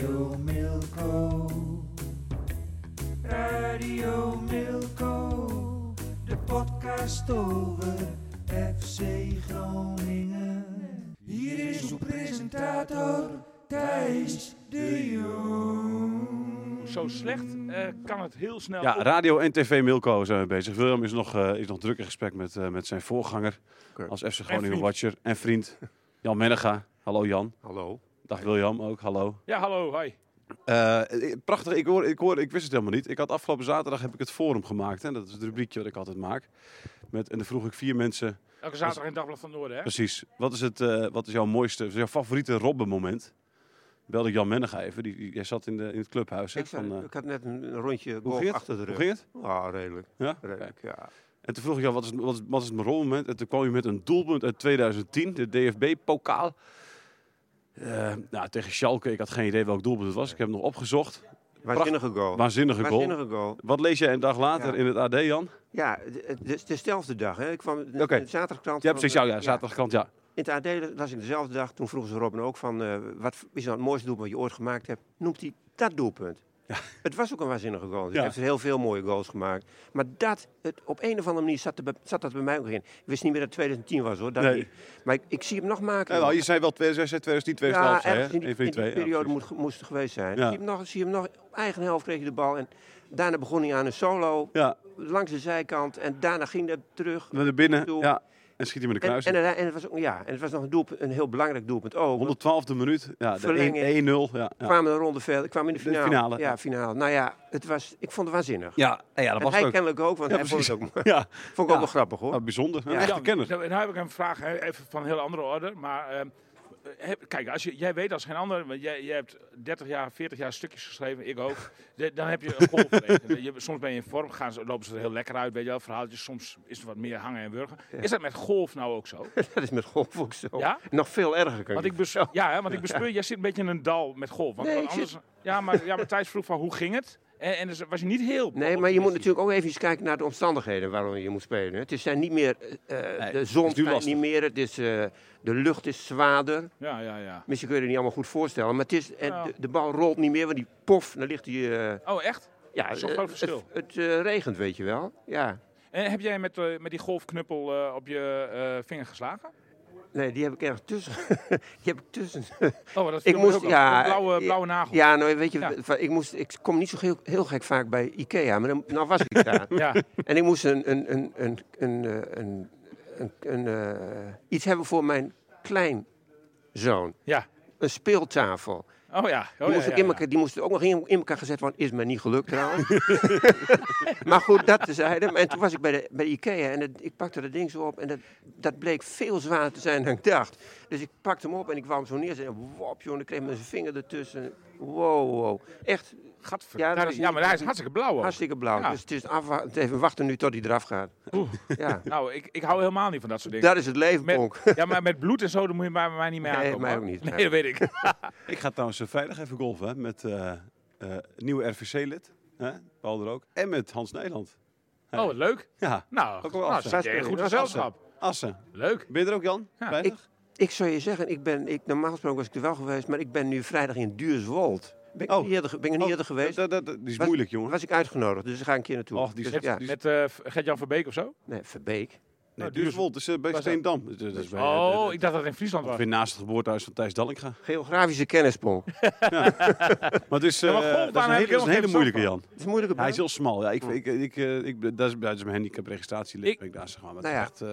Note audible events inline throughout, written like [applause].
Radio Milko. Radio Milko. De podcast over FC Groningen. Hier is uw presentator Thijs de Jong. Zo slecht eh, kan het heel snel. Ja, op- radio en tv Milko zijn we bezig. William is nog, eh, is nog druk in gesprek met, eh, met zijn voorganger als FC Groningen. Watcher en vriend Jan Mennega. Hallo Jan. Hallo. Dag William ook, hallo. Ja, hallo, hi. Eh, prachtig, ik, hoor, ik, hoor, ik wist het helemaal niet. Ik had afgelopen zaterdag heb ik het forum gemaakt. Hè? Dat is het rubriekje wat ik altijd maak. Met, en dan vroeg ik vier mensen, Elke zaterdag in Dagblad van Noorden, hè? precies, wat is, het, eh, wat is jouw mooiste, jouw favoriete Robben-moment? Belde ik Jan Mennega even, die, die- jij zat in, de, in het clubhuis. Hè, Ik, van, eh, ik had net een, een rondje hoe golf achter de Hoe rug. ging het? Ah, redelijk. Ja? redelijk ja. En toen vroeg ik jou, wat is, wat is, wat is mijn rolmoment? En toen kwam je met een doelpunt uit 2010, de DFB-pokaal. Eh, nou, tegen Schalke, ik had geen idee welk doelpunt het was. Ik heb het nog opgezocht. Waanzinnige goal. Waanzinnige goal. Waanzinnige goal. Wat lees jij een dag later Ja. in het AD, Jan? Ja, het is dezelfde dag. Hè. Ik kwam in de zaterdagkrant. Ja, van- precies. Ja, ja, zaterdagkrant, ja. In het AD las ik dezelfde dag. Toen vroegen ze Robin ook van, eh, wat is nou het mooiste doelpunt wat je ooit gemaakt hebt? Noemt hij dat doelpunt? Het was ook een waanzinnige goal. Dus Ja. Hij heeft heel veel mooie goals gemaakt. Maar dat, het, op een of andere manier zat, er zat dat bij mij ook in. Ik wist niet meer dat het 2010 was hoor. Dat Nee. Maar ik, ik zie hem nog maken. Ja, nou, je zei wel 2006, 2010, 2011, zei, hè? ergens in die, in die twee. ja, periode moet, moest het geweest zijn. Ja. Zie, je hem nog, zie hem nog, op eigen helft kreeg je de bal. En daarna begon hij aan een solo Ja, langs de zijkant. En daarna ging dat terug. naar de binnen. Ja, en schiet hij met de kruis. en, en, en het was ook, ja, en het was nog een, doelpunt, een heel belangrijk doelpunt ook. want 112e minuut. Ja, de Verlenging. 1-0. Ja, we ja. kwamen een ronde verder. Ik kwam in de De finale. finale. Ja, finale. Nou ja, het was, ik vond het waanzinnig. Ja, en ja, dat en was hij ook. kennelijk ook, want Ja, hij vond het ook, [laughs] Ja, vond ik ook wel grappig hoor. nou, bijzonder. Een Ja. echte kenner. nou, nou heb ik een vraag even van een heel andere orde. Maar ehm, kijk, als je, jij weet als geen ander, want jij, jij hebt 30 jaar, 40 jaar stukjes geschreven, ik ook. De- dan heb je een golf. [laughs] je, soms ben je in vorm, gaan ze, lopen ze er heel lekker uit, weet je wel, verhaaltjes. Soms is er wat meer hangen en wurgen. Is dat met golf nou ook zo? [laughs] dat is met golf ook zo. Ja? Nog veel erger kan Want ik bes ja, hè, want ik bespeur, jij zit een beetje in een dal met golf. Want Nee, anders, ja, maar, ja, maar Thijs vroeg van hoe ging het? En, en dus was je niet heel... Nee, maar je moet natuurlijk ook even kijken naar de omstandigheden waarom je moet spelen. Het is zijn niet meer, eh, Nee, de zon is schijnt niet meer, het is, eh, de lucht is zwaarder. Ja, ja, ja. Misschien kun je het niet allemaal goed voorstellen, maar het is, Ja. de, de bal rolt niet meer, want die pof, dan ligt die... eh, Oh, echt? ja, Zo'n eh, groot het, verschil. het eh, regent, weet je wel. Ja. En heb jij met, eh, met die golfknuppel eh, op je eh, vinger geslagen? Nee, die heb ik ergens tussen. [laughs] die heb ik tussen. Oh, dat ik viel me moest, ja, blauwe, blauwe nagel. Ja, nou weet je, Ja. ik, moest, ik kom niet zo heel, heel gek vaak bij Ikea, maar dan, nou was ik daar. [laughs] Ja. En ik moest een, een, een, een, een, eh, een, een, een, eh, iets hebben voor mijn kleinzoon. Ja. Een speeltafel. Oh ja. Oh, Die, ja, moest ja, ook in ja. elkaar, die moest ook nog in, in elkaar gezet worden. Is me niet gelukt trouwens. [laughs] maar goed, dat tezijde. En toen was ik bij de, bij de Ikea en het- ik pakte dat ding zo op. En dat, dat bleek veel zwaarder te zijn dan ik dacht. Dus ik pakte hem op en ik wou hem zo neerzetten. En wop, jongen, ik kreeg mijn vinger ertussen. Wow, wow. Echt Gadver- Ja, maar hij is hartstikke blauw. ook. hartstikke blauw. Ja. Dus het is afwa- even wachten nu tot hij eraf gaat. Ja. [laughs] Nou, ik, ik hou helemaal niet van dat soort dingen. Dat is het leven, Met-. Ja, maar met bloed en zo, daar moet je bij mij niet mee Nee, aankomen. mij hoor. ook niet. Nee, dat weet ik. [laughs] Ik ga trouwens eh, vrijdag even golfen hè, met eh eh, nieuwe RVC-lid, hè, Paul er ook, en met Hans Nederland. Oh, wat leuk. Ja, Nou, Ook wel nou Assen. goed gezelschap. Assen. Leuk. Ben je er ook, Jan? Ja. Ik- Ik zou je zeggen, ik ben, ik, normaal gesproken was ik er wel geweest, maar ik ben nu vrijdag in Duurswold. Ben ik Oh. niet eerder, ben ik niet Oh, eerder geweest? Dat, dat, dat- die is Was- moeilijk, jongen. was ik uitgenodigd, dus daar ga ik een keer naartoe. Och, die Dus, ja, Met eh Gert-Jan Verbeek of zo? nee, Verbeek. Nee, Duurswold. Duurswold, is eh, bij? Steendam. Dat is- dat is bij, Oh, eh, ik dacht dat het in Friesland was. ongeveer naast het geboortehuis van Thijs Dallinga. Geografische. [laughs] Maar dus, Ja, maar eh, golfbaan dat is een hele, ik dat is een hele moeilijke, Jan. Het is een moeilijke Hij is heel smal. Ja, ik, ik, ik, eh, ik, dat, is, mijn handicapregistratielit. Ik- ben ik daar zeg maar. Maar Nou echt, eh,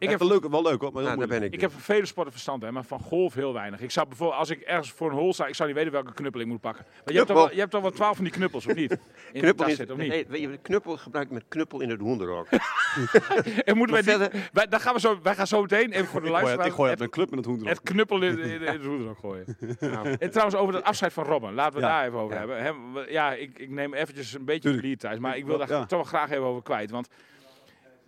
Ik heb, wel, leuk, wel leuk hoor, maar Nou, daar ben ik. ik heb van vele sporten verstand, hè, maar van golf heel weinig. Ik zou bijvoorbeeld, als ik ergens voor een hol sta, ik zou niet weten welke knuppel ik moet pakken. Maar je hebt, toch Knuppel. wel, je hebt toch wel twaalf van die knuppels, of niet? In de [laughs] Knuppel is, zitten, of niet? nee, weet je, knuppel gebruikt met knuppel in het hoenderok. [laughs] [laughs] En moeten wij, Maar die, wij, dan gaan we, zo, wij gaan zo meteen, even voor de luisteraar, ik gooi uit het, mijn club met het hoen erop. het knuppel in, in, in het roederok gooien. Nou, En trouwens, over het afscheid van Robben. Laten we Ja. daar even over Ja. hebben. Hem- ja, ik, ik neem eventjes een beetje Tuurlijk. verlies thuis. Maar ik wil daar toch wel graag even over kwijt. Want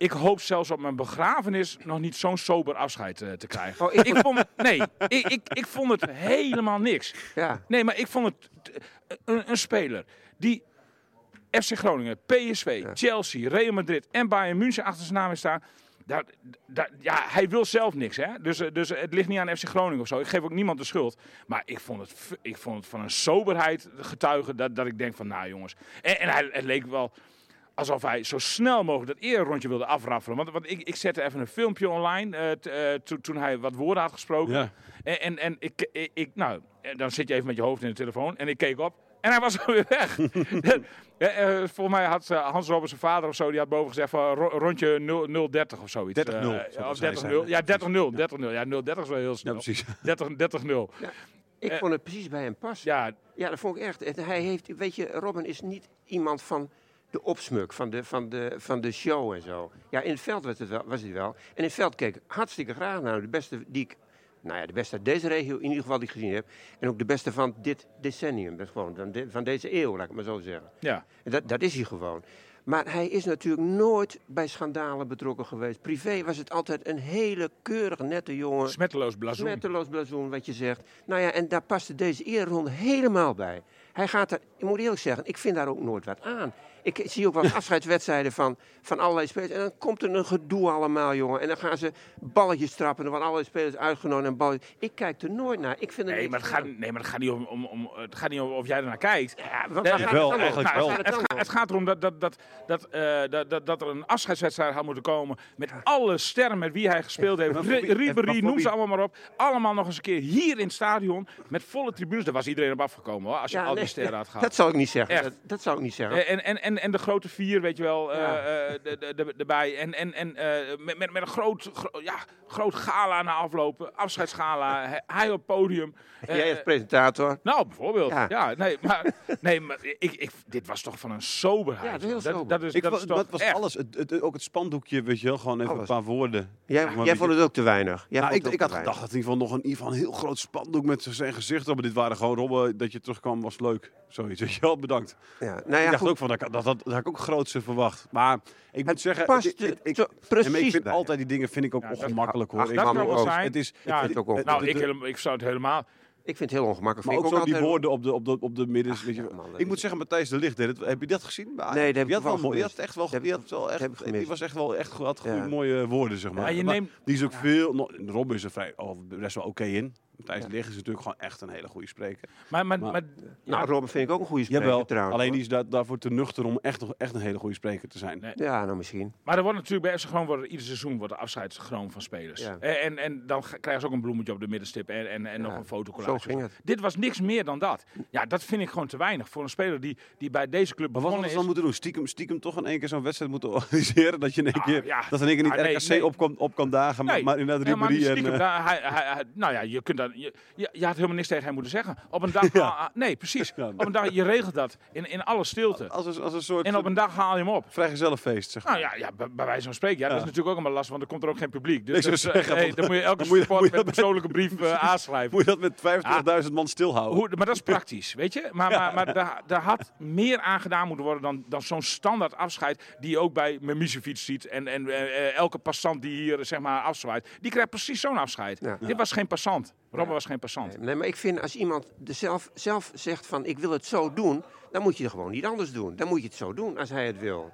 ik hoop zelfs op mijn begrafenis nog niet zo'n sober afscheid eh, te krijgen. Oh, ik- ik vond, nee, ik, ik, ik vond het helemaal niks. ja. Nee, maar ik vond het t- een, een speler die FC Groningen, PSV, Chelsea, Real Madrid en Bayern München achter zijn naam heeft staan. Daar, daar, ja, hij wil zelf niks, hè? Dus, eh, dus het ligt niet aan FC Groningen of zo. Ik geef ook niemand de schuld. Maar ik vond het, ik vond het van een soberheid getuigen dat, dat ik denk van, nou jongens. En, en hij, het leek wel alsof hij zo snel mogelijk dat eerrondje wilde afraffelen. Want, want ik, ik zette even een filmpje online eh, t- eh, to- toen hij wat woorden had gesproken. Ja. En, en, en ik, ik, ik- nou, eh, dan zit je even met je hoofd in de telefoon. En ik keek op. En hij was [laughs] alweer weg. [laughs] Eh, volgens mij had Hans Robben, zijn vader of zo, die had boven gezegd van ro- rondje 0, 030 of zoiets. 30-0, Eh, zou ja, dat of zijn, 30-0. zijn. Ja, 30-0. 30-0. Ja, 030 is wel heel Ja, snel. precies. [laughs] 30 30-0. Ik Eh, vond het precies bij hem passen. Ja, Ja, dat vond ik echt. En hij heeft, weet je, Robin is niet iemand van de opsmuk, van de, van de, van de show en zo. Ja, in het veld was het, wel, was het wel. En in het veld keek ik hartstikke graag naar. De beste die ik, nou ja, de beste uit deze regio in ieder geval die ik gezien heb. En ook de beste van dit decennium. Dat is gewoon van, de- van deze eeuw, laat ik maar zo zeggen. ja. En dat, dat is hij gewoon. Maar hij is natuurlijk nooit bij schandalen betrokken geweest. Privé was het altijd een hele keurige, nette jongen. Smetteloos blazoen. Smetteloos blazoen, wat je zegt. Nou ja, en daar paste deze eerronde helemaal bij. Hij gaat er, ik moet eerlijk zeggen, ik vind daar ook nooit wat aan. Ik zie ook wel afscheidswedstrijden van, van allerlei spelers. En dan komt er een gedoe allemaal, jongen. En dan gaan ze balletjes trappen. Er worden allerlei spelers uitgenodigd en balletjes. Ik kijk er nooit naar. Ik vind er Nee, maar het, gaat, nee, maar het gaat niet om, om, om, het gaat niet om of jij ernaar kijkt. Ja, Nee, gaat wel, het dan eigenlijk wel. gaat Het, dan gaat erom dat, dat, dat, dat, eh, dat, dat, dat er een afscheidswedstrijd had moeten komen. Met alle sterren met wie hij gespeeld heeft. Ribéry, noem ze allemaal maar op. Allemaal nog eens een keer hier in het stadion. Met volle tribunes. Daar was iedereen op afgekomen hoor. Als je Ja, al die nee, sterren had gehad. Dat zou ik niet zeggen. Dat, dat zou ik niet zeggen. En, en, en, en de grote vier, weet je wel, eh, Ja. eh, de, de, de- erbij. En, en, en eh, met, met, met een groot, gro- ja, groot gala na aflopen. Afscheidsgala. [laughs] hij- op het podium. Jij als presentator. nou, bijvoorbeeld. Ja, Ja. nee, maar, nee, maar ik, ik, dit was toch van een soberheid. Ja, dat is heel dat, sober. dat is, Ik dat vond- is toch dat was echt. alles. Het, het- ook het spandoekje, weet je wel. Gewoon even Alles. een paar woorden. Jij, vond het ook te weinig. Jij Nou, ik, ik had gedacht dat in ieder geval nog een, in ieder geval een heel groot spandoek met zijn gezicht op. Maar dit waren gewoon Robben, dat je terugkwam was leuk. Zoiets, weet je wel, bedankt. Ja, nou ja, ik dacht goed. ook van, dat, dat, had ik ook grootste verwacht. Maar ik moet zeggen, past ik, ik, maar ik precies vind altijd die dingen vind ik ook Ja, ongemakkelijk hoor. ach, Ik dat vind kan ook- wel zijn. Het is, Ja, het- ook Nou, ik, helemaal, ik zou het helemaal... Ik vind het heel ongemakkelijk. maar ook ik zo die woorden op de, op de, op de midden. weet je, Ach, man, dat ik moet zeggen, Matthijs de Ligt, deed het- heb je dat gezien? Nee, dat heb ik die had wel mooi. Die had echt wel, die had wel echt, die was echt wel echt had goede Ja. mooie woorden zeg maar. Ja, je Maar neemt- die is ook veel. no- Rob is er vrij, oh, best wel oké in. Matthijs Ja. Ligt is natuurlijk gewoon echt een hele goede spreker. Maar, maar, Maar- maar, Nou, Robin vind ik ook een goede spreker Jawel, trouwens. alleen die is daar, daarvoor te nuchter om echt, nog- echt een hele goede spreker te zijn. Nee. Ja, nou misschien. maar er wordt natuurlijk bij FC wordt er ieder seizoen wordt er afscheid genomen van spelers. Ja. En, en, en dan krijgen ze ook een bloemetje op de middenstip en, en, en nog een fotocollage. Zo ging het. Dit was niks meer dan dat. Ja, dat vind ik gewoon te weinig voor een speler die, die bij deze club Maar wat hadden ze is. dan moeten doen? Stiekem, stiekem toch in één keer zo'n wedstrijd moeten [laughs] organiseren? Dat je in één Ah, keer, ja. dat in één keer niet Ah, nee, RKC nee. op, kan, op kan dagen, maar, Nee, maar inderdaad Ribéry en... stiekem. eh, Daar- hij, hij, hij- nou ja, je, kunt dat, je, je, je had helemaal niks tegen hem moeten zeggen. Op een [laughs] dag... Ja. ah, nee, precies. Ja. Op een dag, je regelt dat in, in alle stilte. als, een, als een soort En op een dag haal je hem op. vrijgezellenfeest, zeg maar. Nou ja, ja bij, bij wijze van spreken. Ja, dat is natuurlijk ook allemaal last, want er komt er ook geen publiek. Dus zeggen, hey, want- dan moet je [laughs] elke je met een persoonlijke brief [laughs] eh, aanschrijven. Moet je dat met 25.000 man stilhouden? Hoe, maar dat is praktisch, weet je? Maar, maar, maar daar, daar had meer aan gedaan moeten worden dan, dan zo'n standaard afscheid die je ook bij Memisevic ziet. En, en eh, elke passant die hier zeg maar afzwaait, die krijgt precies zo'n afscheid. Ja. Dit was geen passant. Robben was geen passant. Nee, maar ik vind als iemand zelf, zelf zegt van ik wil het zo doen, dan moet je het gewoon niet anders doen. Dan moet je het zo doen als hij het wil.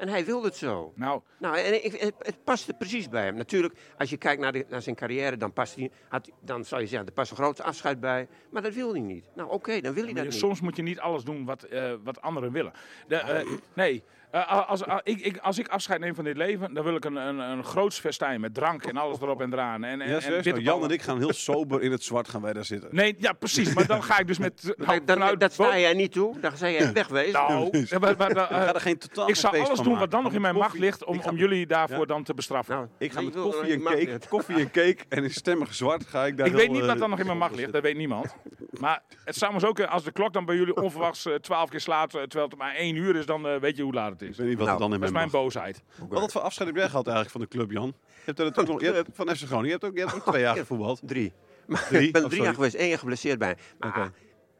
En hij wilde het zo. Nou, Nou, en ik, het, het paste precies bij hem. Natuurlijk, als je kijkt naar, de, naar zijn carrière, dan, past hij, had, dan zou je zeggen, er past een groot afscheid bij. Maar dat wil hij niet. Nou, oké, dan wil hij dat niet. soms moet je niet alles doen wat, eh, wat anderen willen. De, eh, nee, Eh, als, als, ik, ik, als ik afscheid neem van dit leven, dan wil ik een, een, een groots festijn met drank en alles erop en eraan. En, en, Ja, en bitterballen. Jan en ik gaan heel sober in het zwart gaan wij daar zitten. Nee, ja, precies. Maar dan ga ik dus met... Dat, nou, dat, vanuit dat sta jij niet toe. Dan zei jij wegwezen. Nou, ja, maar- maar- maar, eh, Ga er geen totaal ik zou alles van doen wat dan nog in mijn macht ligt om, ik om jullie daarvoor Ja? dan te bestraffen. Nou, Ik ga met koffie en cake, koffie en cake en in stemmig zwart ga ik daar ik heel, weet niet eh, wat dan nog in mijn macht ligt, dat weet niemand. Maar het zou maar zo kunnen, als de klok dan bij jullie onverwachts eh, twaalf keer slaat, eh, terwijl het maar één uur is, dan eh, weet je hoe laat het Ik is. weet niet wat Nou, er dan in Dat is mijn mijn boosheid. Wat voor afscheid heb jij gehad eigenlijk van de club, Jan? Je hebt er natuurlijk [laughs] nog, je hebt, van FC Groningen. Je hebt ook, je hebt ook twee jaar gevoetbald. Drie. Maar Drie? ik ben er Oh, drie jaar geweest, één jaar geblesseerd bij. Maar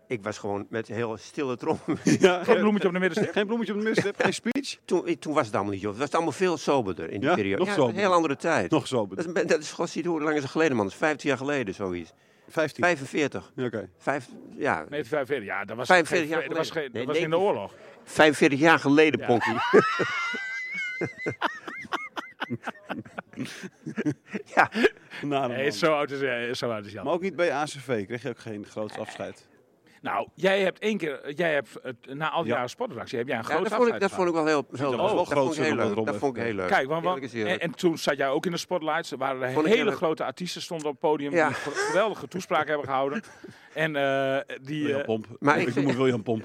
ik was gewoon met heel stille trom. [laughs] Ja, Geen bloemetje op de middenstip. Geen bloemetje op de middenstip, geen speech. [laughs] toen, toen was het allemaal niet, joh. Het was allemaal veel soberder in die Ja? periode. Nog ja, een soberder. heel andere tijd. Nog zo. Dat is, dat is god hoe lang is het geleden, man. Dat is 15 jaar geleden, zoiets. 15. 45. Ja, Oké. Vijf, ja, Nee, 45 ja, dat was, 45 geen- jaar dat was, geen, Nee, was in de oorlog. 45 jaar geleden, Ja. Ponky. [laughs] ja, Nou, Nee, zo oud is, eh, zo oud is Jan. Maar ook niet bij ACV. Kreeg je ook geen groot afscheid. Nou, jij hebt één keer, jij hebt het, na al die Ja. jaren sportredactie, heb jij een ja groot dat, vond ik, afscheid dat vond ik wel heel, heel dat was leuk. wel dat groot, vond ik heel leuk. Rob. Dat vond ik heel leuk. Kijk, want, is en, toen zat jij ook in de spotlights. Er waren er hele heel- grote artiesten stonden op het podium Ja. die een geweldige toespraak hebben gehouden. [laughs] En eh, die... William eh, Pomp. maar ik ik- noem William Pomp.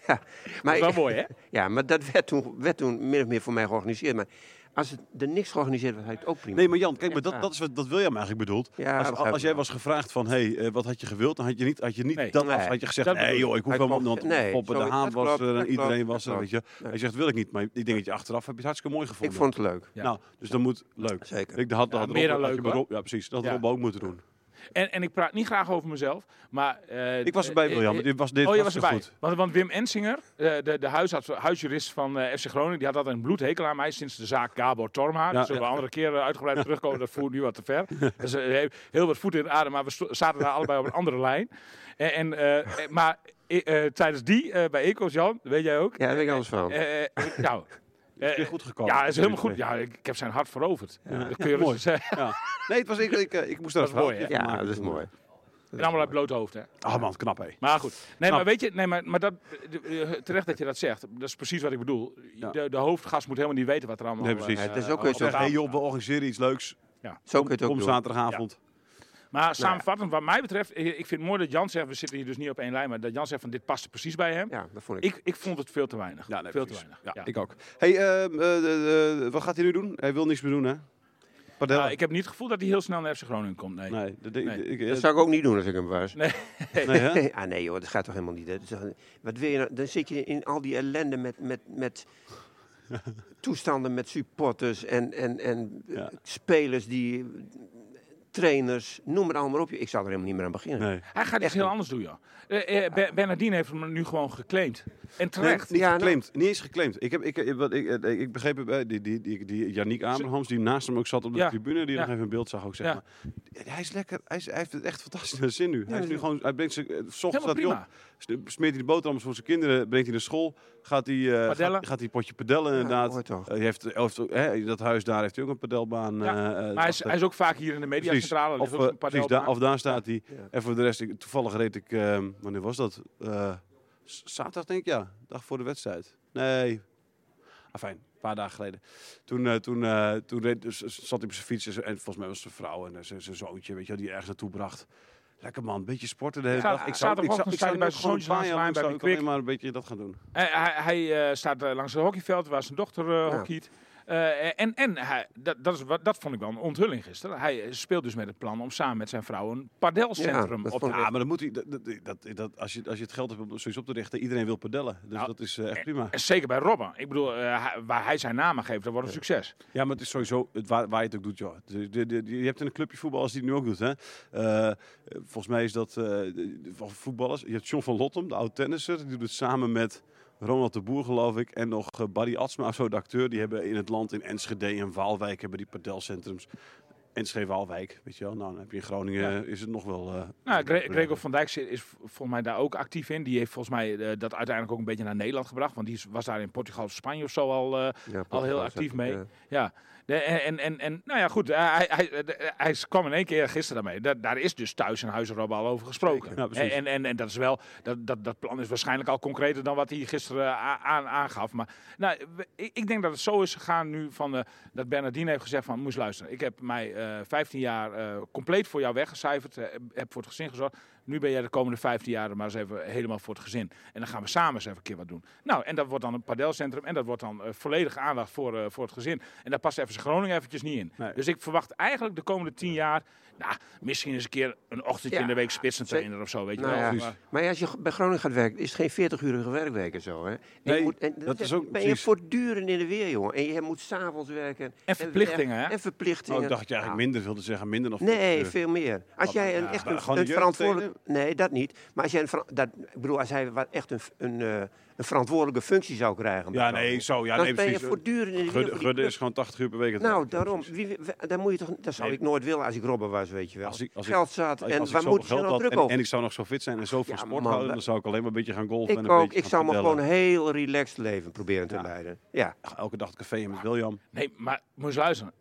[laughs] maar, dat is wel ik- mooi, hè? [laughs] ja, maar dat werd toen, werd toen min of meer voor mij georganiseerd. Maar als het er niks georganiseerd was, had ik het ook prima. Nee, maar Jan, kijk, maar dat, Ja. dat is wat dat William eigenlijk bedoelt. Ja, als, als jij was gevraagd van, hé, hey, eh, wat had je gewild? Dan had je niet, had je niet Nee. dat Nee. af. Had je gezegd, Dat nee joh, ik hoef Hij helemaal niet. nee, Poppen, de Haan dat was klopt, er en dat iedereen klopt, was er, dat weet je. Hij zegt, wil ik niet. Maar ik denk dat je achteraf heb je het hartstikke mooi gevonden. ik vond het leuk. Ja. Nou, dus dat moet leuk. Zeker. Ik had, Ja, had meer dan leuk, Ja, precies. Dat had Ja. Rob ook moeten doen. En, en ik praat niet graag over mezelf, maar... eh, Ik was erbij, eh, William. eh, Dit was dit oh, je was hartstikke erbij. goed. Want, want Wim Ensinger, de, de huisarts, huisjurist van FC Groningen, die had altijd een bloedhekel aan mij sinds de zaak Gabor Torma. Ja, Daar zullen we ja. andere keer eh, uitgebreid terugkomen, dat voert nu wat te ver. [laughs] Dus heel, wat voeten in de adem, maar we zaten daar allebei op een andere lijn. En, en, maar tijdens die bij Ecos, Jan, weet jij ook? Ja, daar ben ik alles van. Nou, Is weer eh, goed gekomen. ja, het is helemaal goed. Ja, ik, ik heb zijn hart veroverd. Dat kun je mooi. zeggen. Ja. Nee, het was, ik, ik, eh, ik moest Dat een is mooi, hè? Ja, dat is toen. mooi. En allemaal uit bloot hoofd, hè? Ah man, knap hé. Maar goed. Nee, maar weet je, nee, maar, maar dat, eh, terecht dat je dat zegt. Dat is precies wat ik bedoel. Ja. De, de hoofdgast moet helemaal niet weten wat er allemaal Nee, precies. eh, Ja, dat is ook weer. Zeg, tafel hé joh, we organiseren iets leuks. Zo kun je Kom, het ook doen. zaterdagavond. Maar samenvattend, wat mij betreft, eh, ik vind het mooi dat Jan zegt, we zitten hier dus niet op één lijn, maar dat Jan zegt van dit past er precies bij hem. Ja, dat vond ik. Ik, ik vond het veel te weinig. Ja, nee, veel precies. te weinig. Ja, Ja. ik ook. hey, eh, eh, wat gaat hij nu doen? Hij wil niets meer doen, hè? Ah, ik heb niet het gevoel dat hij heel snel naar FC Groningen komt. Nee. Nee, de- de- Nee. ik- Dat zou ik ook niet doen als ik hem was. Nee. nee, hè? [laughs] ah nee joh, dat gaat toch helemaal niet. toch- Wat wil je nou? Dan zit je in al die ellende met, met, met [laughs] toestanden met supporters en, en, en Ja. spelers die... Trainers, noem het allemaal op. Ik zou er helemaal niet meer aan beginnen. Nee. Hij gaat iets Echt heel anders doen, joh. Eh, eh, Be- Bernardine heeft hem nu gewoon geclaimd. En terecht. Nee, niet Ja, nou-. Niet eens geclaimd. Ik, heb, ik, ik, wat, ik, eh, ik begreep het bij die, die, die, die Yannick Abrahams, die naast hem ook zat op de Ja. tribune, die Ja. nog even een beeld zag ook, zeg Ja. maar. Hij is lekker, hij, is, hij heeft het echt fantastisch naar zin nu. hij is nu ja. gewoon, hij brengt zijn, s ochtends staat hij op, smeert hij de boterhammen voor zijn kinderen, brengt hij naar school, gaat hij, eh, Padellen. gaat, gaat hij potje padellen inderdaad. hij heeft, dat huis daar heeft hij ook een padelbaan. Ja, Maar hij is, hij is ook vaak hier in de mediacentrale. Of, Of, eh, een precies, padelbaan. daar, of daar staat hij. Ja. En voor de rest, ik, toevallig reed ik, ehm, wanneer was dat? Eh, zaterdag denk ik, ja. Dag voor de wedstrijd. Nee, afijn, een paar dagen geleden. Toen, eh, toen, eh, toen reed, dus, zat hij op zijn fiets en, en volgens mij was zijn vrouw en zijn zijn zoontje, weet je, wel, die ergens naartoe bracht. Lekker man, een beetje sporten de hele Ja, dag. Ik zou, ik zou, ik zou bij zijn lang bij maar een beetje dat gaan doen. Hij, hij, hij, eh, staat langs het hockeyveld waar zijn dochter Ja. hockeyt. Eh, en en hij, dat, dat, is wat, dat vond ik wel een onthulling gisteren. Hij speelt dus met het plan om samen met zijn vrouw een padelcentrum Ja, op te Ja, maar dan moet hij, dat, dat, dat, als, je, als je het geld hebt om zoiets op te richten, iedereen wil padellen. Dus Nou, dat is eh, echt prima. En zeker bij Robben. Ik bedoel, eh, waar hij zijn naam aan geeft, dat wordt een succes. Ja, maar het is sowieso het waar, waar je het ook doet, joh. De- je hebt een clubje voetbal als die het nu ook doet, hè. Eh, eh, volgens mij is dat eh, voetballers. Je hebt John van Lottem, de oud tennisser. Die doet het samen met Ronald de Boer, geloof ik. En nog eh, Barry Atsma, of zo, de acteur. Die hebben in het land, in Enschede en Waalwijk, hebben die padelcentrums. Enschede Waalwijk, weet je wel. Nou, dan heb je in Groningen is het nog wel... eh, Nou, Gre- Gregor van Dijk is volgens mij daar ook actief in. Die heeft volgens mij eh, dat uiteindelijk ook een beetje naar Nederland gebracht. Want die is- was daar in Portugal of Spanje of zo al, eh, Ja, al heel actief mee. ja. De- en, en, en, nou ja, goed. Hij, hij, hij kwam in één keer gisteren daarmee. Da- daar is dus thuis in Huizen Rob al over gesproken. Ja, en, en, en, en dat is wel, dat, dat, dat plan is waarschijnlijk al concreter dan wat hij gisteren aan, aangaf. Maar nou, ik, denk dat het zo is gegaan nu van, dat Bernardine heeft gezegd van, moest luisteren. Ik heb mij eh 15 jaar eh, compleet voor jou weggecijferd. eh, heb voor het gezin gezorgd. Nu ben jij de komende 15 jaar maar eens even helemaal voor het gezin. En dan gaan we samen eens even een keer wat doen. Nou, en dat wordt dan een padelcentrum. En dat wordt dan eh, volledige aandacht voor, eh, voor het gezin. En daar past even Groningen eventjes niet in. Nee. Dus ik verwacht eigenlijk de komende 10 jaar... Nou, misschien eens een keer een ochtendje Ja, in de week spitsentrainer of zo, weet je Nou wel. ja, Maar- als je bij Groningen gaat werken, is het geen 40-urige werkweek en zo. Hè? En Nee, je moet, en dat is ook ben je voortdurend in de weer, jongen. En je moet s'avonds werken. En verplichtingen, hè? En verplichtingen. Oh, ik dacht dat je eigenlijk minder wilde zeggen, minder dan Nee, 40 uur. veel meer. Als jij een, echt een, verantwoordelijk... Nee, dat niet. Maar als jij een, dat, ik bedoel, als hij wat echt een, een, eh, een verantwoordelijke functie zou krijgen... Ja, nee, zo. Ja, dan nee, ben je precies. voortdurend in Gudde, Gudde is gewoon 80 uur per week. Nou, daarom. Wie, dan moet je toch, dat zou Nee. ik nooit willen als ik Robber was, weet je wel. Als ik- als Geld zat. Als, En waar moet je geld nou had druk en, over? en ik zou nog zo fit zijn en zoveel Ja, sport man, houden, dan zou ik alleen maar een beetje gaan golfen en Ik een ook. beetje Ik zou me gewoon heel relaxed leven proberen te leiden. Ja. Elke dag het café met William. Nee, maar moet eens luisteren.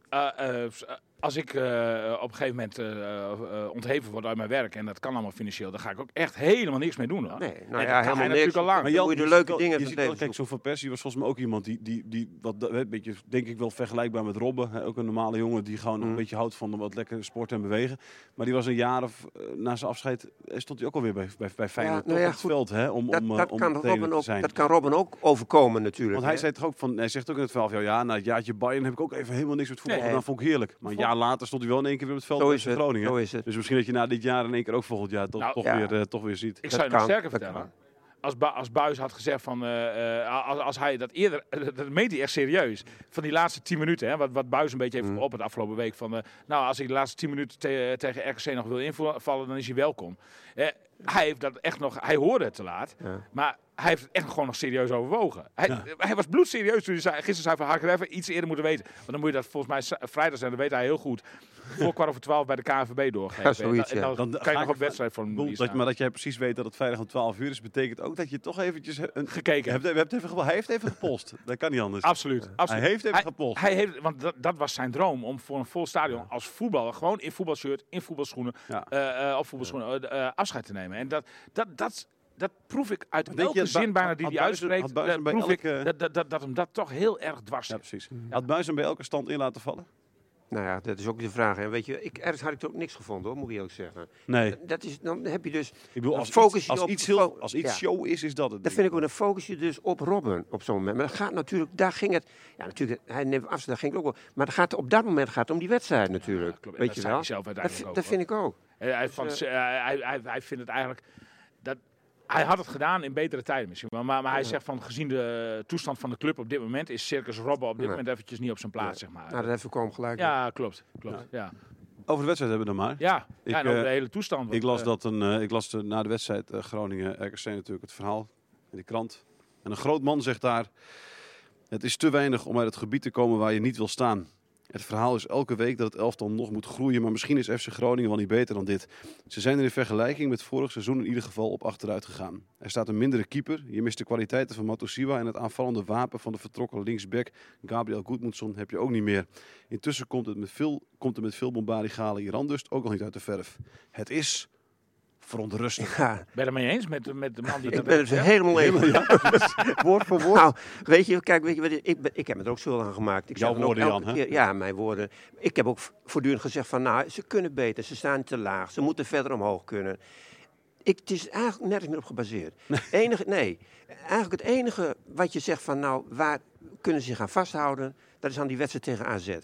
Eh, eh, eh, als ik eh, op een gegeven moment eh, eh, ontheven word uit mijn werk, en dat kan allemaal financieel, dan ga ik ook echt helemaal niks mee doen. Hoor. Nee, nou ja, helemaal niks. natuurlijk al lang. Maar Jan, moet je de leuke dingen Je ziet wel, kijk, zo'n Van Persie was volgens mij ook iemand die, die, die wat, een beetje, denk ik wel vergelijkbaar met Robben. Hè, ook een normale jongen die gewoon Mm. een beetje houdt van wat lekker sport en bewegen. Maar die was een jaar of eh, na zijn afscheid, eh, stond hij ook alweer bij, bij, bij Feyenoord nou ja, op het goed. veld. Hè, om, Dat, om, eh, dat, om kan Robben ook, dat kan Robben ook overkomen natuurlijk. Want hij zei toch ook van, hij zegt ook in het verhaal, van, ja, na het jaartje Bayern heb ik ook even helemaal niks met voetbal Nee. gedaan, vond ik heerlijk. Maar jaar later stond hij wel in één keer weer op het veld het. Groningen. Zo is het. Dus misschien dat je na dit jaar in één keer ook volgend jaar toch, Nou, toch, ja. weer, eh, toch weer ziet. Ik zou je nog sterker vertellen. Als, Bu- als Buis had gezegd van, eh, eh, als, als hij dat eerder, [laughs] dat meent hij echt serieus. Van die laatste 10 minuten, hè, wat, wat Buis een beetje heeft Mm. op het afgelopen week. Van, eh, nou, als hij de laatste 10 minuten te- tegen RKC nog wil invallen, dan is hij welkom. Hij heeft dat echt nog, hij hoorde het te laat, Ja. maar hij heeft het echt gewoon nog serieus overwogen. Hij, hij was bloedserieus toen hij zei, gisteren zei van, had ik het even iets eerder moeten weten. Want dan moet je dat volgens mij vrijdag zijn, dat weet hij heel goed. Voor kwart over twaalf bij de KNVB doorgeven. Ja, zoiets, En dan, ja. dan Dan kan je nog op wedstrijd een bedoel, dat, maar dat jij precies weet dat het vrijdag om 12 uur is, betekent ook dat je toch eventjes een, gekeken. Hebt, je hebt even, hij heeft even gepost. Dat kan niet anders. Absoluut, absoluut. Hij heeft even Hij- gepost. Hij heeft, want dat, dat was zijn droom om voor een vol stadion als voetballer, gewoon in voetbalshirt, in voetbalschoenen, Ja. eh, eh, op voetbalschoenen, eh, eh, afscheid te nemen. En dat, dat, dat, dat proef ik uit je elke dat Bu- zin bijna die hij uitspreekt. had Buijsen bij proef ik dat, dat, dat, dat hem dat toch heel erg dwars Ja, zit. precies. Had Buis hem bij elke stand in laten vallen? Nou ja, dat is ook de vraag. En weet je, ik, ergens had ik er ook niks gevonden hoor, moet ik eerlijk zeggen. Nee. Dat is, dan heb je dus, Ik bedoel, als focus iets, je als op- iets, heel, fo- als iets ja. show is, is dat het. dat vind ik ook, dan focus je dus op Robben op zo'n moment. Maar dat gaat natuurlijk, daar ging het, ja natuurlijk, hij neemt afstand, daar ging het ook wel. Maar het gaat, op dat moment gaat het om die wedstrijd natuurlijk. Ja, weet dat je wel? zelf Dat, ook, dat vind ik ook. Eh, hij, Dus, vond- eh, hij, hij, hij vindt het eigenlijk. Dat, hij had het gedaan in betere tijden misschien. Maar, maar, maar hij zegt van gezien de eh, toestand van de club op dit moment is Circus Robben op dit Nee. moment eventjes niet op zijn plaats, zeg maar. Nou, dat heeft voorkomen gelijk. ja, klopt. klopt ja. Over de wedstrijd hebben we dan maar. Ja, Ik, ja, en over eh, de hele toestand. Ik las, eh, dat een, eh, ik las de, na de wedstrijd eh, Groningen-RKC natuurlijk het verhaal in de krant. En een groot man zegt daar... Het is te weinig om uit het gebied te komen waar je niet wil staan. Het verhaal is elke week dat het elftal nog moet groeien, maar misschien is FC Groningen wel niet beter dan dit. Ze zijn er in vergelijking met vorig seizoen in ieder geval op achteruit gegaan. Er staat een mindere keeper, je mist de kwaliteiten van Matosiwa en het aanvallende wapen van de vertrokken linksback Gabriel Goedmundsson heb je ook niet meer. Intussen komt het met veel, komt er met veel bombardigale Iran dus ook nog niet uit de verf. Het is verontrustend. Ja, Ben je het mee eens met, met de man die ik dat ben het helemaal eens. [laughs] Woord voor woord. Nou, weet je, kijk, weet je, ik, ben, ik heb het ook zo aan gemaakt. Ik Jouw woorden, Jan, hè? keer- ja, mijn woorden. Ik heb ook voortdurend gezegd van, nou, ze kunnen beter, ze staan te laag, ze moeten verder omhoog kunnen. Ik, het is eigenlijk nergens meer op gebaseerd. Enige, nee, eigenlijk het enige wat je zegt van, nou, waar kunnen ze zich aan vasthouden, dat is aan die wedstrijd tegen AZ.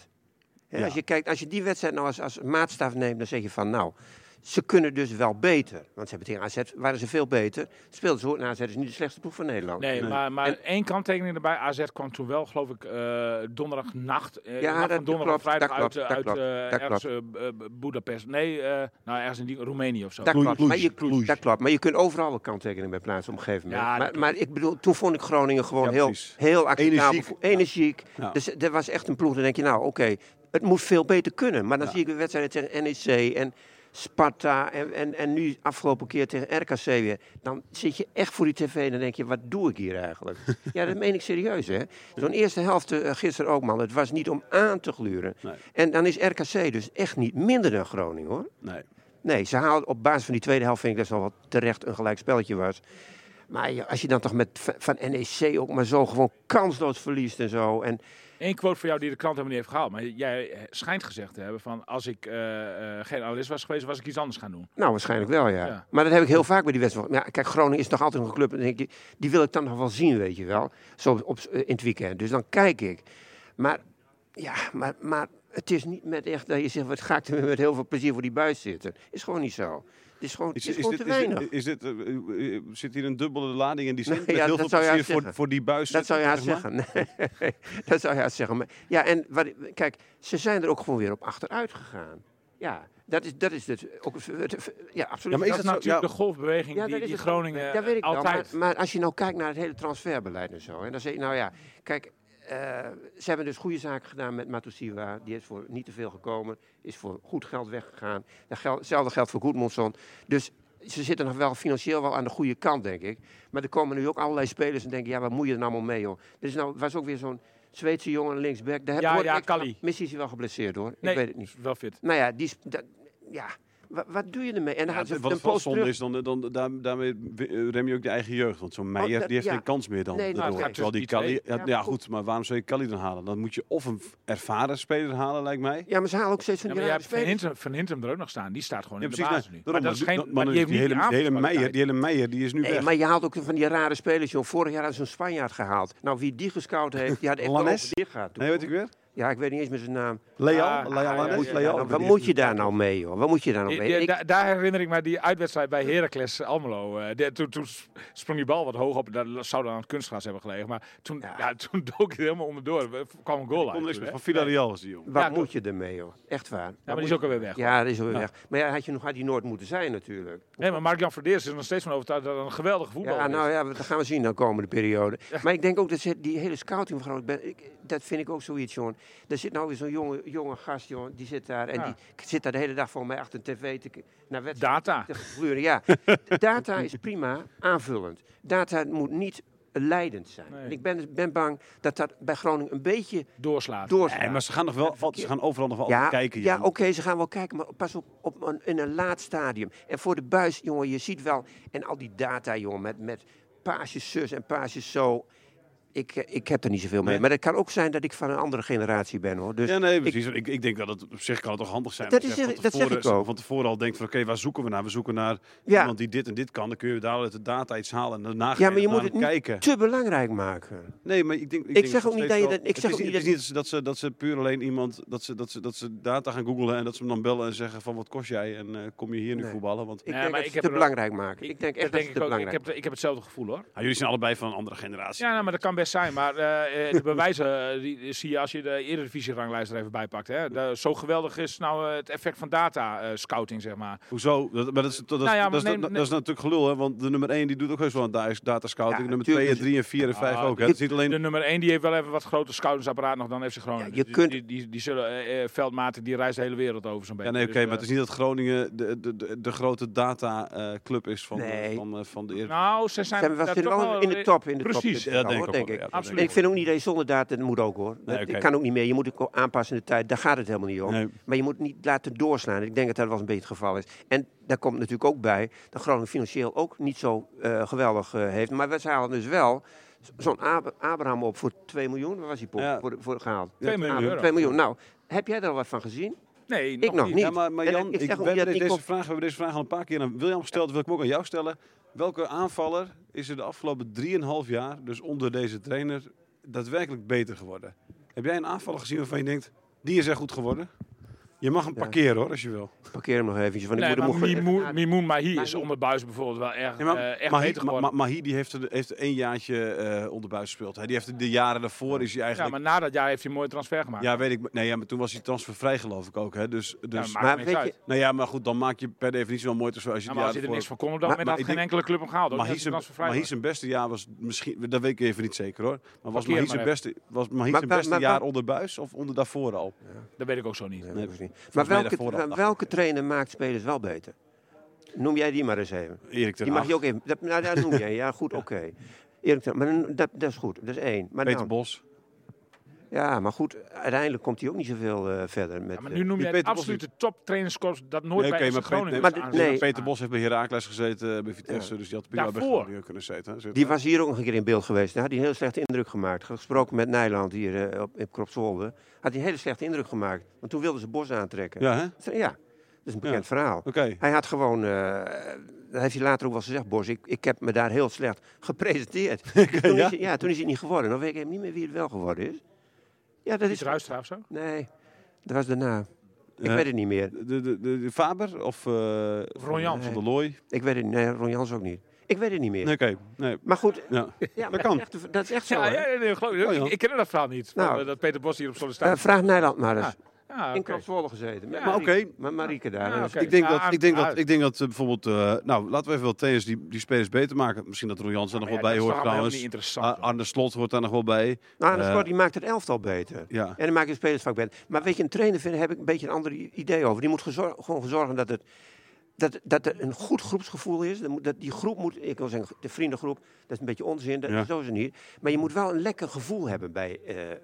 Ja. Als je kijkt, als je die wedstrijd nou als, als maatstaf neemt, dan zeg je van, nou, ze kunnen dus wel beter. Want ze hebben tegen AZ, waren ze veel beter. Speelden ze hoor, nou, AZ is niet de slechtste ploeg van Nederland. Nee, Nee. maar, maar En- één kanttekening erbij. AZ kwam toen wel, geloof ik, eh donderdagnacht. eh, Ja, nacht dat van donderdag op klopt, vrijdag dat uit, klopt, dat uit klopt, eh, dat ergens eh, eh, Budapest. Nee, eh, nou ergens in die, Roemenië of zo. Dat klopt, maar je, dat klopt, maar je kunt overal een kanttekening bij plaatsen op een gegeven moment. Ja, maar, maar ik bedoel, toen vond ik Groningen gewoon Ja, heel, heel Energiek. energiek. Ja. Dus er was echt een ploeg, dan denk je, nou oké, het moet veel beter kunnen. Maar dan Ja. zie ik weer wedstrijden tegen NEC en Sparta en, en, en nu afgelopen keer tegen RKC weer. Dan zit je echt voor die tv en dan denk je, wat doe ik hier eigenlijk? [laughs] ja, dat meen ik serieus, hè. Zo'n eerste helft eh, gisteren ook, man. Het was niet om aan te gluren. Nee. En dan is RKC dus echt niet minder dan Groningen, hoor. Nee. Nee, ze haalden op basis van die tweede helft, vind ik dat het wel terecht een gelijk spelletje was. Maar als je dan toch met van NEC ook maar zo gewoon kansloos verliest en zo. En Eén quote voor jou die de krant helemaal niet heeft gehaald. Maar jij eh, schijnt gezegd te hebben van als ik eh, eh, geen analist was geweest, was ik iets anders gaan doen. nou, waarschijnlijk wel, ja. Ja. Maar dat heb ik heel vaak bij die wedstrijd. Ja, kijk, Groningen is toch altijd een club. En denk je, die wil ik dan nog wel zien, weet je wel. Zo op, in het weekend. Dus dan kijk ik. Maar ja, maar, maar het is niet met echt dat je zegt, wat ga ik er met heel veel plezier voor die buis zitten. Is gewoon niet zo. Het is gewoon, het is gewoon dit, te is weinig. dit, is dit, eh, eh, eh, zit hier een dubbele lading in die zin? Nee, met ja, heel dat veel zou je plezier voor, zeggen. voor die buis Dat zou je haast zitten, zeg maar? zeggen. Nee, [laughs] dat zou je haast zeggen. Maar, ja, en wat, kijk, ze zijn er ook gewoon weer op achteruit gegaan. Ja, dat is, dat is het. Ook, het- ja, absoluut. Ja, maar is dat zo? natuurlijk Ja. de golfbeweging Ja, die, die. Groningen Ja, weet ik wel. altijd... Maar, maar als je nou kijkt naar het hele transferbeleid en zo. En dan zeg je, nou ja, kijk, ze hebben dus goede zaken gedaan met Matusiwa. Die is voor niet te veel gekomen. Is voor goed geld weggegaan. Hetzelfde geldt voor Goedmondson. Dus ze zitten nog wel financieel wel aan de goede kant, denk ik. Maar er komen nu ook allerlei spelers en denken, ja, wat moet je er nou mee, joh. Er is nou, was ook weer zo'n Zweedse jongen linksback. Daar heb- Ja, ja, ik- Kalli. Misschien is hij wel geblesseerd, hoor. Nee, Ik weet het niet. Wel fit. Nou ja, die, is- dat, ja. Wat, wat doe je ermee? En dan Ja, ze wat een wel post zonde terug. is, dan, dan, daar, daarmee eh, rem je ook de eigen jeugd. Want zo'n Meijer Oh, dat- die heeft ja. geen kans meer dan. Nee, nou, gaat die Kali, ja, Ja, ja, goed, maar waarom zou je Kali dan halen? Dan moet je of een ervaren speler halen, lijkt mij. Ja, maar ze halen ook steeds van Ja, die maar je rare hebt Van. Hintem, van Hintem er ook nog staan. Die staat gewoon Ja, in de basis nu. daarom, maar dat is geen... die- Maar die heeft die niet hele, die die hele Meijer, die hele Meijer, die is nu weg. maar je haalt ook van die rare spelers, joh. Vorig jaar had zo'n Spanjaard gehaald. Nou, wie die gescout heeft, die had echt dicht gehad. toen, Nee, weet ik weer? Ja, ik weet niet eens meer zijn naam. Leal, Ah, ja, ja, ja, Nou, Ik wat moet je daar nou mee, joh? Wat moet je daar nou Die- mee? die- daar herinner ik me die uitwedstrijd bij Heracles Almelo. eh, toen, toen sprong die bal wat hoog op. Dat zou dan aan het kunstgras hebben gelegen. Maar toen, ja. Ja. toen dook hij helemaal onderdoor. Er kwam een goal Ik uit. niks meer. Van Villarreal was die jongen. Wat Ja, moet je ermee, joh? Echt waar. Ja, maar die is ook alweer weg. Ja, dat is alweer Ja. weg. Maar ja, had, je nog, had hij nooit moeten zijn, natuurlijk. Nee, maar Mark-Jan Verdeers is er nog steeds van overtuigd dat het een geweldige voetballer Ja, is. nou ja, dat gaan we zien de komende periode. Maar ik denk ook dat ze, die hele scouting van Groningen, ben- ik- dat vind ik ook zoiets, jongen. Er zit nou weer zo'n jonge, jonge gast, jongen, die zit daar en Ja. die zit daar de hele dag voor mij achter een tv te, naar wedstrijden Data. te gluren. Ja, [laughs] data is prima, aanvullend. Data moet niet leidend zijn. Nee. En ik ben, ben bang dat dat bij Groningen een beetje Doorslaat. doorslaat. Nee, maar ze gaan, nog wel, al- ze gaan overal nog wel Ja, kijken. ja Jan. oké, ze gaan wel kijken, maar pas op, op een, in een laat stadium. En voor de buis, jongen, je ziet wel... En al die data, jongen, met, met paasjes zus en paasjes zo... Ik, eh, ik heb er niet zoveel mee. Nee. Maar het kan ook zijn dat ik van een andere generatie ben, hoor. Dus ja, nee, precies. Ik, ik, denk dat het op zich kan het toch handig zijn. Dat is- dat zeg ik ook. Van tevoren al denkt van oké, waar zoeken we naar? We zoeken naar Ja. iemand die dit en dit kan. Dan kun je daar uit de data iets halen en daarna ja, maar je moet het niet kijken. te belangrijk maken. Nee, maar ik denk. Ik, Ik denk zeg ook niet dat je dat- ik het zeg is ook niet, het dat ze, dat ze puur alleen iemand dat ze, dat ze, dat ze data gaan googlen en dat ze hem dan bellen en zeggen van wat kost jij en eh, kom je hier nu Nee. voetballen? Want Ik denk dat ze heb te belangrijk maken. Ik denk echt dat ze te. Ik belangrijk heb, ik heb hetzelfde gevoel hoor. ah, jullie zijn allebei van een andere generatie. Ja, nou, maar dat kan best zijn. Maar eh, eh, de bewijzen eh, die zie je als je de Eredivisie-ranglijst er even bij pakt. Hè. De- zo geweldig is nou het effect van data-scouting, zeg maar. Hoezo? Dat, maar dat, is, dat, Nou ja, maar dat, is- neem- dat, dat is natuurlijk gelul, hè? Want de nummer 1 die doet ook heus wel een da- data scouting. Ja, nummer tuurlijk 2 en is- 3 en 4 en 5 Ah, ook. Hè? Het is niet alleen De nummer 1 die heeft wel even wat groter scoutingsapparaat nog dan FC Groningen. Ja, je Die- kunt- die, die, die zullen, eh, eh, Veldmaten, die reist de hele wereld over zo'n beetje. Ja, nee, oké, Dus, maar het is niet dat Groningen de, de, de, de grote dataclub is van, Nee. de, van, van de Eredivisie. Nou, ze zijn, Zijn we wel, in de top. In de Precies. top, Ja, denk, ik ook denk ik. ja, ik vind ook niet dat je zonder data, dat moet ook hoor. Nee, oké. kan ook niet meer. Je moet het ook aanpassen in de tijd. Daar gaat het helemaal niet om. Nee. Maar je moet niet laten doorslaan. Ik denk dat dat wel eens een beetje het geval is. En daar komt natuurlijk ook bij dat Groningen financieel ook niet zo eh, geweldig eh, heeft. Maar we halen dus wel zo'n Ab- Abraham op voor 2 miljoen. Waar was hij voor, Ja. voor, voor gehaald? Ja, 2 miljoen euro. 2 miljoen. Nou, heb jij er al wat van gezien? Nee, Ik nog niet. Ja, maar, maar Jan, ik ik, zeg ook we, hebben deze ik vraag, we hebben deze vraag al een paar keer aan William gesteld. wil ik hem ook aan jou stellen. Welke aanvaller is er de afgelopen 3,5 jaar, dus onder deze trainer, daadwerkelijk beter geworden? Heb jij een aanvaller gezien waarvan je denkt, die is echt goed geworden? Je mag hem Ja. parkeren hoor, als je wil. Parkeer hem nog eventjes. Want ik Nee, moet, maar ik moet Mimoun, Mimoun Mahi is Mahi. onder Buis bijvoorbeeld wel erg, Ja, maar, eh, echt Mahi, beter Ma- geworden. Ma- Mahi die heeft, heeft één jaartje eh onder buis gespeeld. Hè. Die heeft de jaren daarvoor is hij ja, eigenlijk... maar na dat jaar heeft hij een mooie transfer gemaakt. Ja, weet ik. Nee, ja, maar toen was hij transfervrij geloof ik ook. Hè. Dus, Ja, dus, maakt Maar weet uit. je- nou ja, maar goed, dan maak je per definitie wel mooi transfer. Als je Ja, maar als hij er niks van kon op dat Maar- moment, had maar geen enkele club hem gehaald. Mahi hij zijn, Mahi zijn beste jaar was misschien, dat weet ik even niet zeker hoor. Maar was Mahi maar zijn beste, was Mahi Maar- zijn maar- beste maar- jaar maar- onder buis of onder daarvoor al? Dat weet ik ook zo niet. Nee, Maar welke, welke trainer maakt spelers wel beter? Noem jij die maar eens even. Erik ten Die mag je ook even. Dat, nou, dat noem jij. Ja, goed, oké. Erik ten- maar dat, dat is goed. Dat is één. Maar Peter dan, Bos. Ja, maar goed, uiteindelijk komt hij ook niet zoveel eh, verder. Met, Ja, maar eh, nu noem die je het absolute toptrainerskorps dat nooit Nee, bij Groningen Peter- is maar nee. Peter Bos heeft bij Heracles gezeten, eh, bij Vitesse, Ja. dus die had prima bij. Groningen kunnen zitten. Zit- Die was hier ook nog een keer in beeld geweest. Daar had hij een heel slechte indruk gemaakt. Gesproken met Nijland hier eh, op, in Kropswolde. Had hij een hele slechte indruk gemaakt. Want toen wilden ze Bos aantrekken. Ja, hè? Ja, dat is een bekend Ja. verhaal. Oké. Hij had gewoon, eh, dat heeft hij later ook wel gezegd, Bos, ik, ik heb me daar heel slecht [laughs] gepresenteerd. [laughs] toen ja? Is, ja, toen is hij niet geworden. Dan weet ik niet meer wie het wel geworden is. Ja, dat is... Piet Ruistra of zo? Nee, dat was daarna. Ik Eh, weet het niet meer. De, de, de, de Faber of eh Ron Jans. Van der Looy? Ik weet het niet. Nee, Ron Jans ook niet. Ik weet het niet meer. Nee, Oké, nee. Maar goed, Ja. ja, maar kan. Dat, is echt, dat is echt zo. Ja, ja, nee, geloof ik. Oh, ja. Ik, ken dat verhaal niet. Nou. dat Peter Bos hier op sollicitatie. vraag Nijland maar eens. Ja, In oké. Kropswolde gezeten. Met Marieke- oké. Met Marieke daar. Ja, Dus oké. Ik denk, dat, ik denk dat, ik denk dat bijvoorbeeld, eh, nou laten we even wel trainers die, die spelers beter maken. Misschien dat Jans er nog Maar wel bij dat is hoort trouwens. niet interessant. Ah, Arne Slot hoort daar nog wel bij. Nou, Eh, die maakt het elftal beter. Ja. En dan maakt de spelers vaak beter. Maar weet je, een trainer vinden heb ik een beetje een ander idee over. Die moet gewoon zorgen dat, het, dat, dat er een goed groepsgevoel is. Dat, die groep moet, ik wil zeggen, de vriendengroep, dat is een beetje onzin, dat, Ja. zo is het niet. Maar je moet wel een lekker gevoel hebben bij, eh, eh,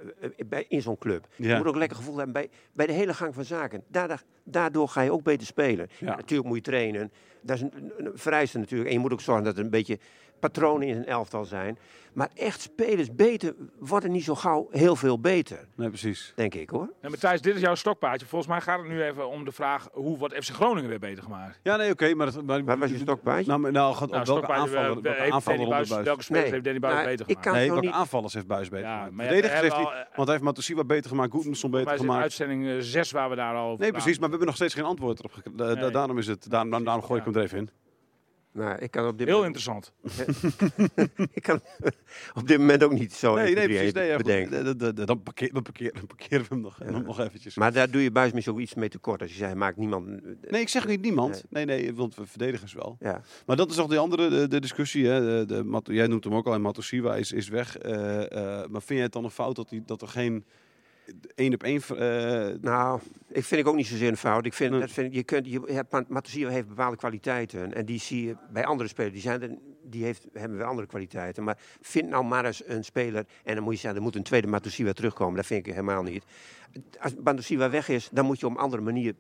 bij, in zo'n club. Je moet ook een lekker gevoel hebben bij, bij de hele gang van zaken. Daardoor, daardoor ga je ook beter spelen. Ja. Natuurlijk moet je trainen. Dat is een, een, een vereiste natuurlijk. En je moet ook zorgen dat er een beetje patronen in een elftal zijn. Maar echt spelers beter worden niet zo gauw heel veel beter. Nee, precies. Denk ik hoor. Nee, Matthijs, dit is jouw stokpaardje. Volgens mij gaat het nu even om de vraag hoe wordt FC Groningen weer beter gemaakt? Ja, nee, oké. maar, dat- maar Waar was je stokpaardje? Nou, maar- nou, gaat, Nou, op welke aanvallen, eh, welke heeft onder Buis- buis? welke spelers Nee, heeft Danny Buis nou, beter ik gemaakt? kan- Nee, welke niet- aanvallers heeft Buis beter Ja, gemaakt? maar Verdedigers heeft hij, eh, want hij heeft Matosiwa beter gemaakt, Goedmanson beter gemaakt. uitzending 6 waar we daar al over Nee, precies, maar we hebben nog steeds geen antwoord erop gekregen. Da- da- Nee. Daarom is het, daarom gooi ik hem er even in. Nou, ik kan op dit Heel moment, interessant. [laughs] ik kan op dit moment ook niet zo Nee, nee, precies. Nee, ja, bedenken. Eh, d- d- d- Dan parkeer- dan parkeer- dan parkeren we hem nog, nog, nog eventjes. Maar daar doe je buis misschien ook iets mee tekort. Als je zegt, maakt niemand... Nee, ik zeg niet niemand. Nee, nee, want we verdedigers wel. Ja. Maar dat is nog die andere de, de discussie. Hè. De, de, jij noemt hem ook al, en Matosiwa is, is weg. Eh, eh, maar vind jij het dan een fout dat, die, dat er geen één op één... eh, Nou, ik vind ik ook niet zozeer een fout. Ik vind, Nee. dat vind, je kunt, je hebt, Ma- Matosiwa heeft bepaalde kwaliteiten. En die zie je bij andere spelers. Die, zijn er, die heeft, hebben weer andere kwaliteiten. Maar vind nou maar eens een speler. En dan moet je zeggen, er moet een tweede Matosiwa terugkomen. Dat vind ik helemaal niet. Als Matosiwa weg is, dan moet je op een andere manier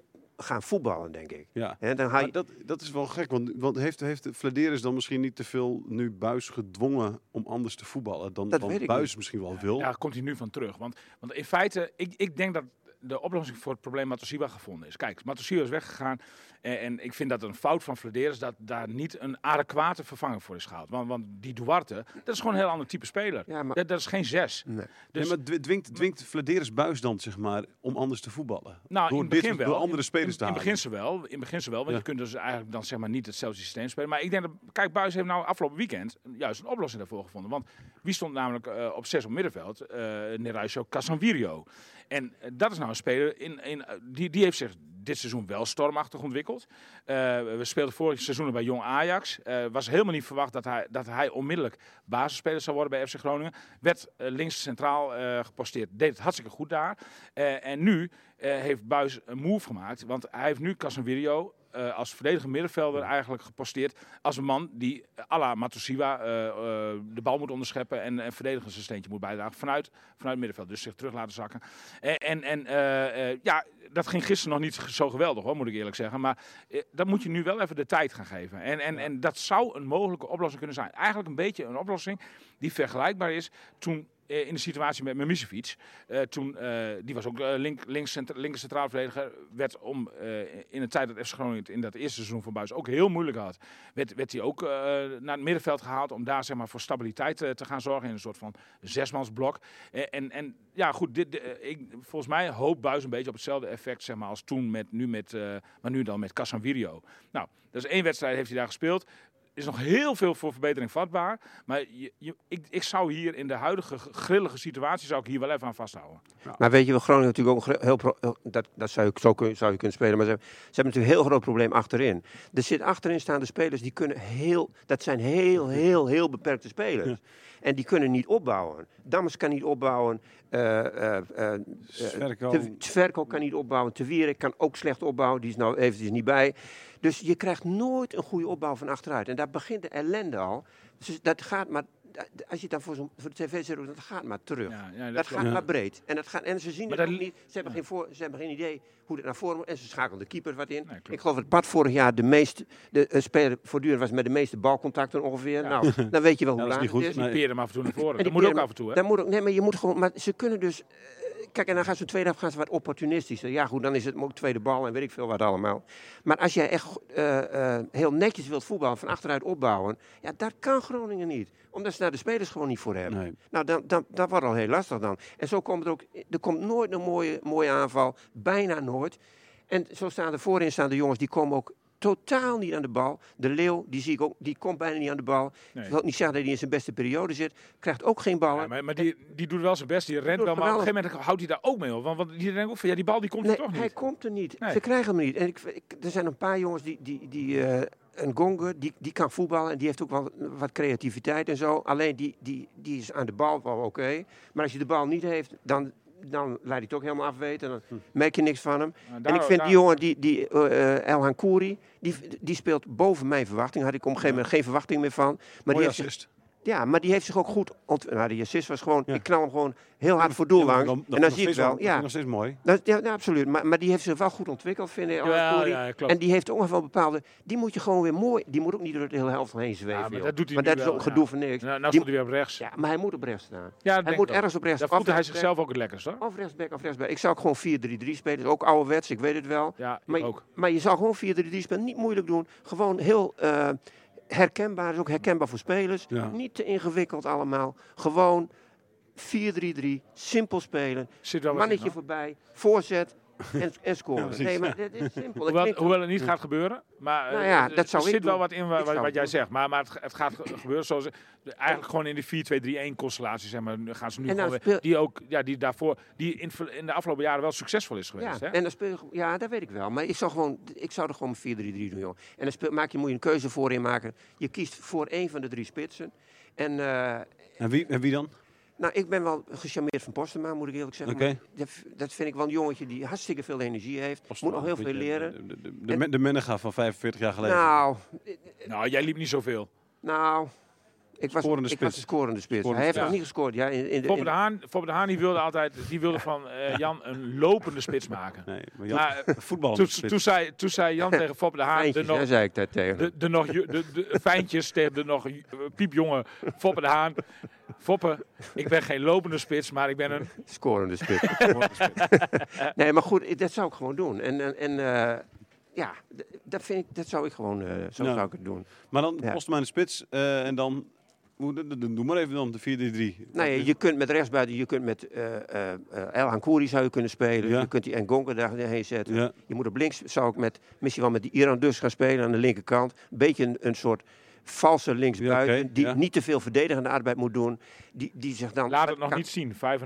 gaan voetballen, denk ik. ja. Hè, dan je, dat, dat is wel gek, want, want heeft, heeft Vladeris dan misschien niet te veel nu Buis gedwongen om anders te voetballen dan, Dat dan weet ik Buis niet. misschien wel wil? Ja, daar komt hij nu van terug. Want, want in feite, ik, ik denk dat de oplossing voor het probleem Matosiwa gevonden is. Kijk, Matosiwa is weggegaan. En, en ik vind dat een fout van Flederis dat daar niet een adequate vervanger voor is gehaald. Want, want die Duarte, dat is gewoon een heel ander type speler. Ja, maar- dat, dat is geen zes. nee. Dus, nee, maar dwi- dwingt, dwingt Vladeris Buis dan zeg maar om anders te voetballen? nou, door in het begin dit, wel. door andere In- spelers in, te in, halen? beginsel wel. In beginsel wel, want Ja. je kunt dus eigenlijk dan zeg maar niet hetzelfde systeem spelen. Maar ik denk dat, kijk, Buis heeft nou afgelopen weekend juist een oplossing daarvoor gevonden. Want wie stond namelijk eh, op zes op middenveld? Uh, Neraisho Casanvirio. En eh, dat is nou een speler, in, in, eh, die, die heeft zich dit seizoen wel stormachtig ontwikkeld. Eh, we speelden vorig seizoen bij Jong Ajax. Eh was helemaal niet verwacht dat hij, dat hij onmiddellijk basisspeler zou worden bij FC Groningen. Werd links centraal geposteerd. Deed het hartstikke goed daar. En nu heeft Buis een move gemaakt. Want hij heeft nu Casemiro eh, als verdedigende middenvelder eigenlijk geposteerd. Als een man die eh, à la Matosiwa eh, de bal moet onderscheppen. En een verdedigend zijn steentje moet bijdragen vanuit, vanuit het middenveld. Dus zich terug laten zakken. En, en, ja, dat ging gisteren nog niet zo geweldig hoor, moet ik eerlijk zeggen. Maar dat moet je nu wel even de tijd gaan geven. En, en, en dat zou een mogelijke oplossing kunnen zijn. Eigenlijk een beetje een oplossing die vergelijkbaar is toen in de situatie met Mimicevic. Eh toen, eh, die was ook eh, link, linker centraal verdediger. Werd om, eh, in de tijd dat FC Groningen in dat eerste seizoen van Buis ook heel moeilijk had. Werd, werd hij ook eh, naar het middenveld gehaald om daar zeg maar, voor stabiliteit eh, te gaan zorgen. In een soort van zesmansblok. Eh, en, en ja, goed, dit, eh, ik, volgens mij hoopt Buis een beetje op hetzelfde effect zeg maar, als toen, met, nu met, eh, maar nu dan met Casanvirio. Nou, dat is één wedstrijd heeft hij daar gespeeld. Is nog heel veel voor verbetering vatbaar. Maar je, je, ik, ik zou hier in de huidige grillige situatie zou ik hier wel even aan vasthouden. Maar weet je, wel, Groningen natuurlijk ook heel... pro- dat, dat zou, je, zo kun, zou je kunnen spelen. Maar ze, hebben- ze hebben natuurlijk een heel groot probleem achterin. Er zit achterin staan de spelers die kunnen heel... Dat zijn heel, heel, heel beperkte spelers. En die kunnen niet opbouwen. Dammers kan niet opbouwen. eh eh eh, Sverko. Te- Tverko kan niet opbouwen. Te Wierik kan ook slecht opbouwen. Die is nou eventjes niet bij. Dus je krijgt nooit een goede opbouw van achteruit. En daar begint de ellende al. Dus dat gaat maar... Als je het dan voor, zo'n- voor de tv zet, dat gaat maar terug. Ja, ja, Dat gaat maar breed. En, dat gaat, en ze zien Maar het dat ook niet. Ze hebben, geen voor, ze hebben geen idee hoe het naar voren moet. En ze schakelen de keeper wat in. ik geloof dat Pat vorig jaar de meeste de, eh, speler voortdurend was met de meeste balcontacten ongeveer. Nou, dan weet je wel [laughs] Ja, hoe dat is laag niet het goed. is. Nee. Peer hem af en toe naar [laughs] voren. En Dat die moet ook af en toe, hè? Dan moet ook, nee, maar je moet gewoon. Maar ze kunnen dus. Kijk, en dan gaan ze tweede helft gaan ze wat opportunistischer. Ja, goed, dan is het ook tweede bal en weet ik veel wat allemaal. Maar als jij echt eh, eh, heel netjes wilt voetballen, van achteruit opbouwen, ja, dat kan Groningen niet. Omdat ze daar de spelers gewoon niet voor hebben. Nee. Nou, dan, dan, dat wordt al heel lastig dan. En zo komt er ook, er komt nooit een mooie, mooie aanval, bijna nooit. En zo staan er voorin staan de jongens, die komen ook totaal niet aan de bal. De Leeuw, die zie ik ook, die komt bijna niet aan de bal. Nee. Ik wil niet zeggen dat hij in zijn beste periode zit. Krijgt ook geen ballen. Ja, maar maar die, die doet wel zijn best, die rent wel, maar op een gegeven moment houdt hij daar ook mee op. Want, want die denkt ook van, ja, die bal die komt er toch hij niet. komt er niet. Nee. Ze krijgen hem niet. En ik, ik- er zijn een paar jongens die, die, die eh, een gonger, die, die kan voetballen en die heeft ook wel wat creativiteit en zo. Alleen die, die, die is aan de bal wel oké. Maar als je de bal niet heeft, dan, dan laat hij het ook helemaal afweten. Dan merk je niks van hem. Nou, en ik vind daar- die jongen, die, die eh, eh, Elhan Kouri, die, die speelt boven mijn verwachting. Had ik op een gegeven moment geen verwachting meer van. Maar die heeft. Ja, maar die heeft zich ook goed ontwikkeld. Nou, die assist was gewoon, Ja. ik knal hem gewoon heel hard voor doel Ja, maar langs. dan- en dat dan zie ik wel, ja. nog steeds mooi. Dat, ja, ja, absoluut. Maar, maar die heeft zich wel goed ontwikkeld, vind ik. Ja, ja, klopt. en die heeft ook nog wel bepaalde... Die moet je gewoon weer mooi... Die moet ook niet door de hele helft heen zweven. maar joh. dat doet hij maar dat is wel, ook ja. gedoe van niks. Nou, nou Die- hij weer op rechts. Ja, ja, maar hij moet op rechts staan. dat hij moet ergens op rechts. Daar of voelde hij zichzelf ook het lekkerst, hoor. Of rechtsback of rechtsback. Ik zou ook gewoon 4-3-3 spelen. Dat is ook ouderwets, ik weet het wel. Ja, Maar, ook. maar je zou gewoon 4-3-3 spelen. Niet moeilijk doen. Gewoon heel eh, herkenbaar. is ook herkenbaar voor spelers. Ja. Niet te ingewikkeld allemaal. Gewoon 4-3-3. Simpel spelen. Mannetje voorbij. Voorzet. En, en scoren. nee, maar dit is simpel. Hoewel, het niet gaat gebeuren. Maar Nou eh, ja, er- dat zou er ik zit wel wat in wat, wat jij zegt. Maar, maar het, het gaat ge- gebeuren zoals... de- Eigenlijk gewoon in die 4-2-3-1 constellatie, zeg maar. Gaan ze nu En dan gewoon weer- speel- Die ook, ja, die daarvoor... Die in, in de afgelopen jaren wel succesvol is geweest, Ja, hè? en dan speel je, ja, dat weet ik wel. Maar ik zou, gewoon, ik zou er gewoon 4-3-3 doen, joh. En dan speel, maak je, moet je een keuze voorin maken. Je kiest voor één van de drie spitsen. En eh, En wie, en wie dan? Nou, ik ben wel gecharmeerd van Postema, moet ik eerlijk zeggen. Dat, dat vind ik wel een jongetje die hartstikke veel energie heeft. Moet nog heel veel leren. De, de, de, de, men- de Menega van 45 jaar geleden. Nou, Nou, jij liep niet zoveel. nou... Ik was, Scorende ik spits. was een scorende spits. Scorende hij heeft nog niet gescoord. Ja, in, in de, Foppe in- de Haan, Foppe de Haan die wilde altijd die wilde van eh, Jan een lopende spits maken. Nee, maar Jan, Maar [laughs] voetballen. toen, toen, zei, toen zei Jan [laughs] tegen Foppe de Haan, de nog, hè, zei ik daar tegen. de, de, nog, de, de fijntjes tegen de nog eh, piepjonge Foppe de Haan. Foppe, ik ben geen lopende spits, maar ik ben een... Scorende spits. [laughs] [laughs] nee, maar goed, ik- dat zou ik gewoon doen. En, en, eh, ja, dat, vind ik, dat zou ik gewoon, eh, zo Ja. zou ik het doen. Maar dan Ja. De spits eh, en dan... Doe maar even dan, de 4-3-3. Nou ja, je kunt met rechtsbuiten, je kunt met eh eh eh, El Hankouri zou je kunnen spelen. Ja. Je kunt die Ngonga daarheen zetten. Ja. Je moet op links, zou ik met, misschien wel met die Iran dus gaan spelen aan de linkerkant. Een beetje een, een soort valse linksbuiten, Ja, die ja. niet te veel verdedigende arbeid moet doen. Die, die zich dan... Laat het nog kan- niet zien, 5,5. Nee,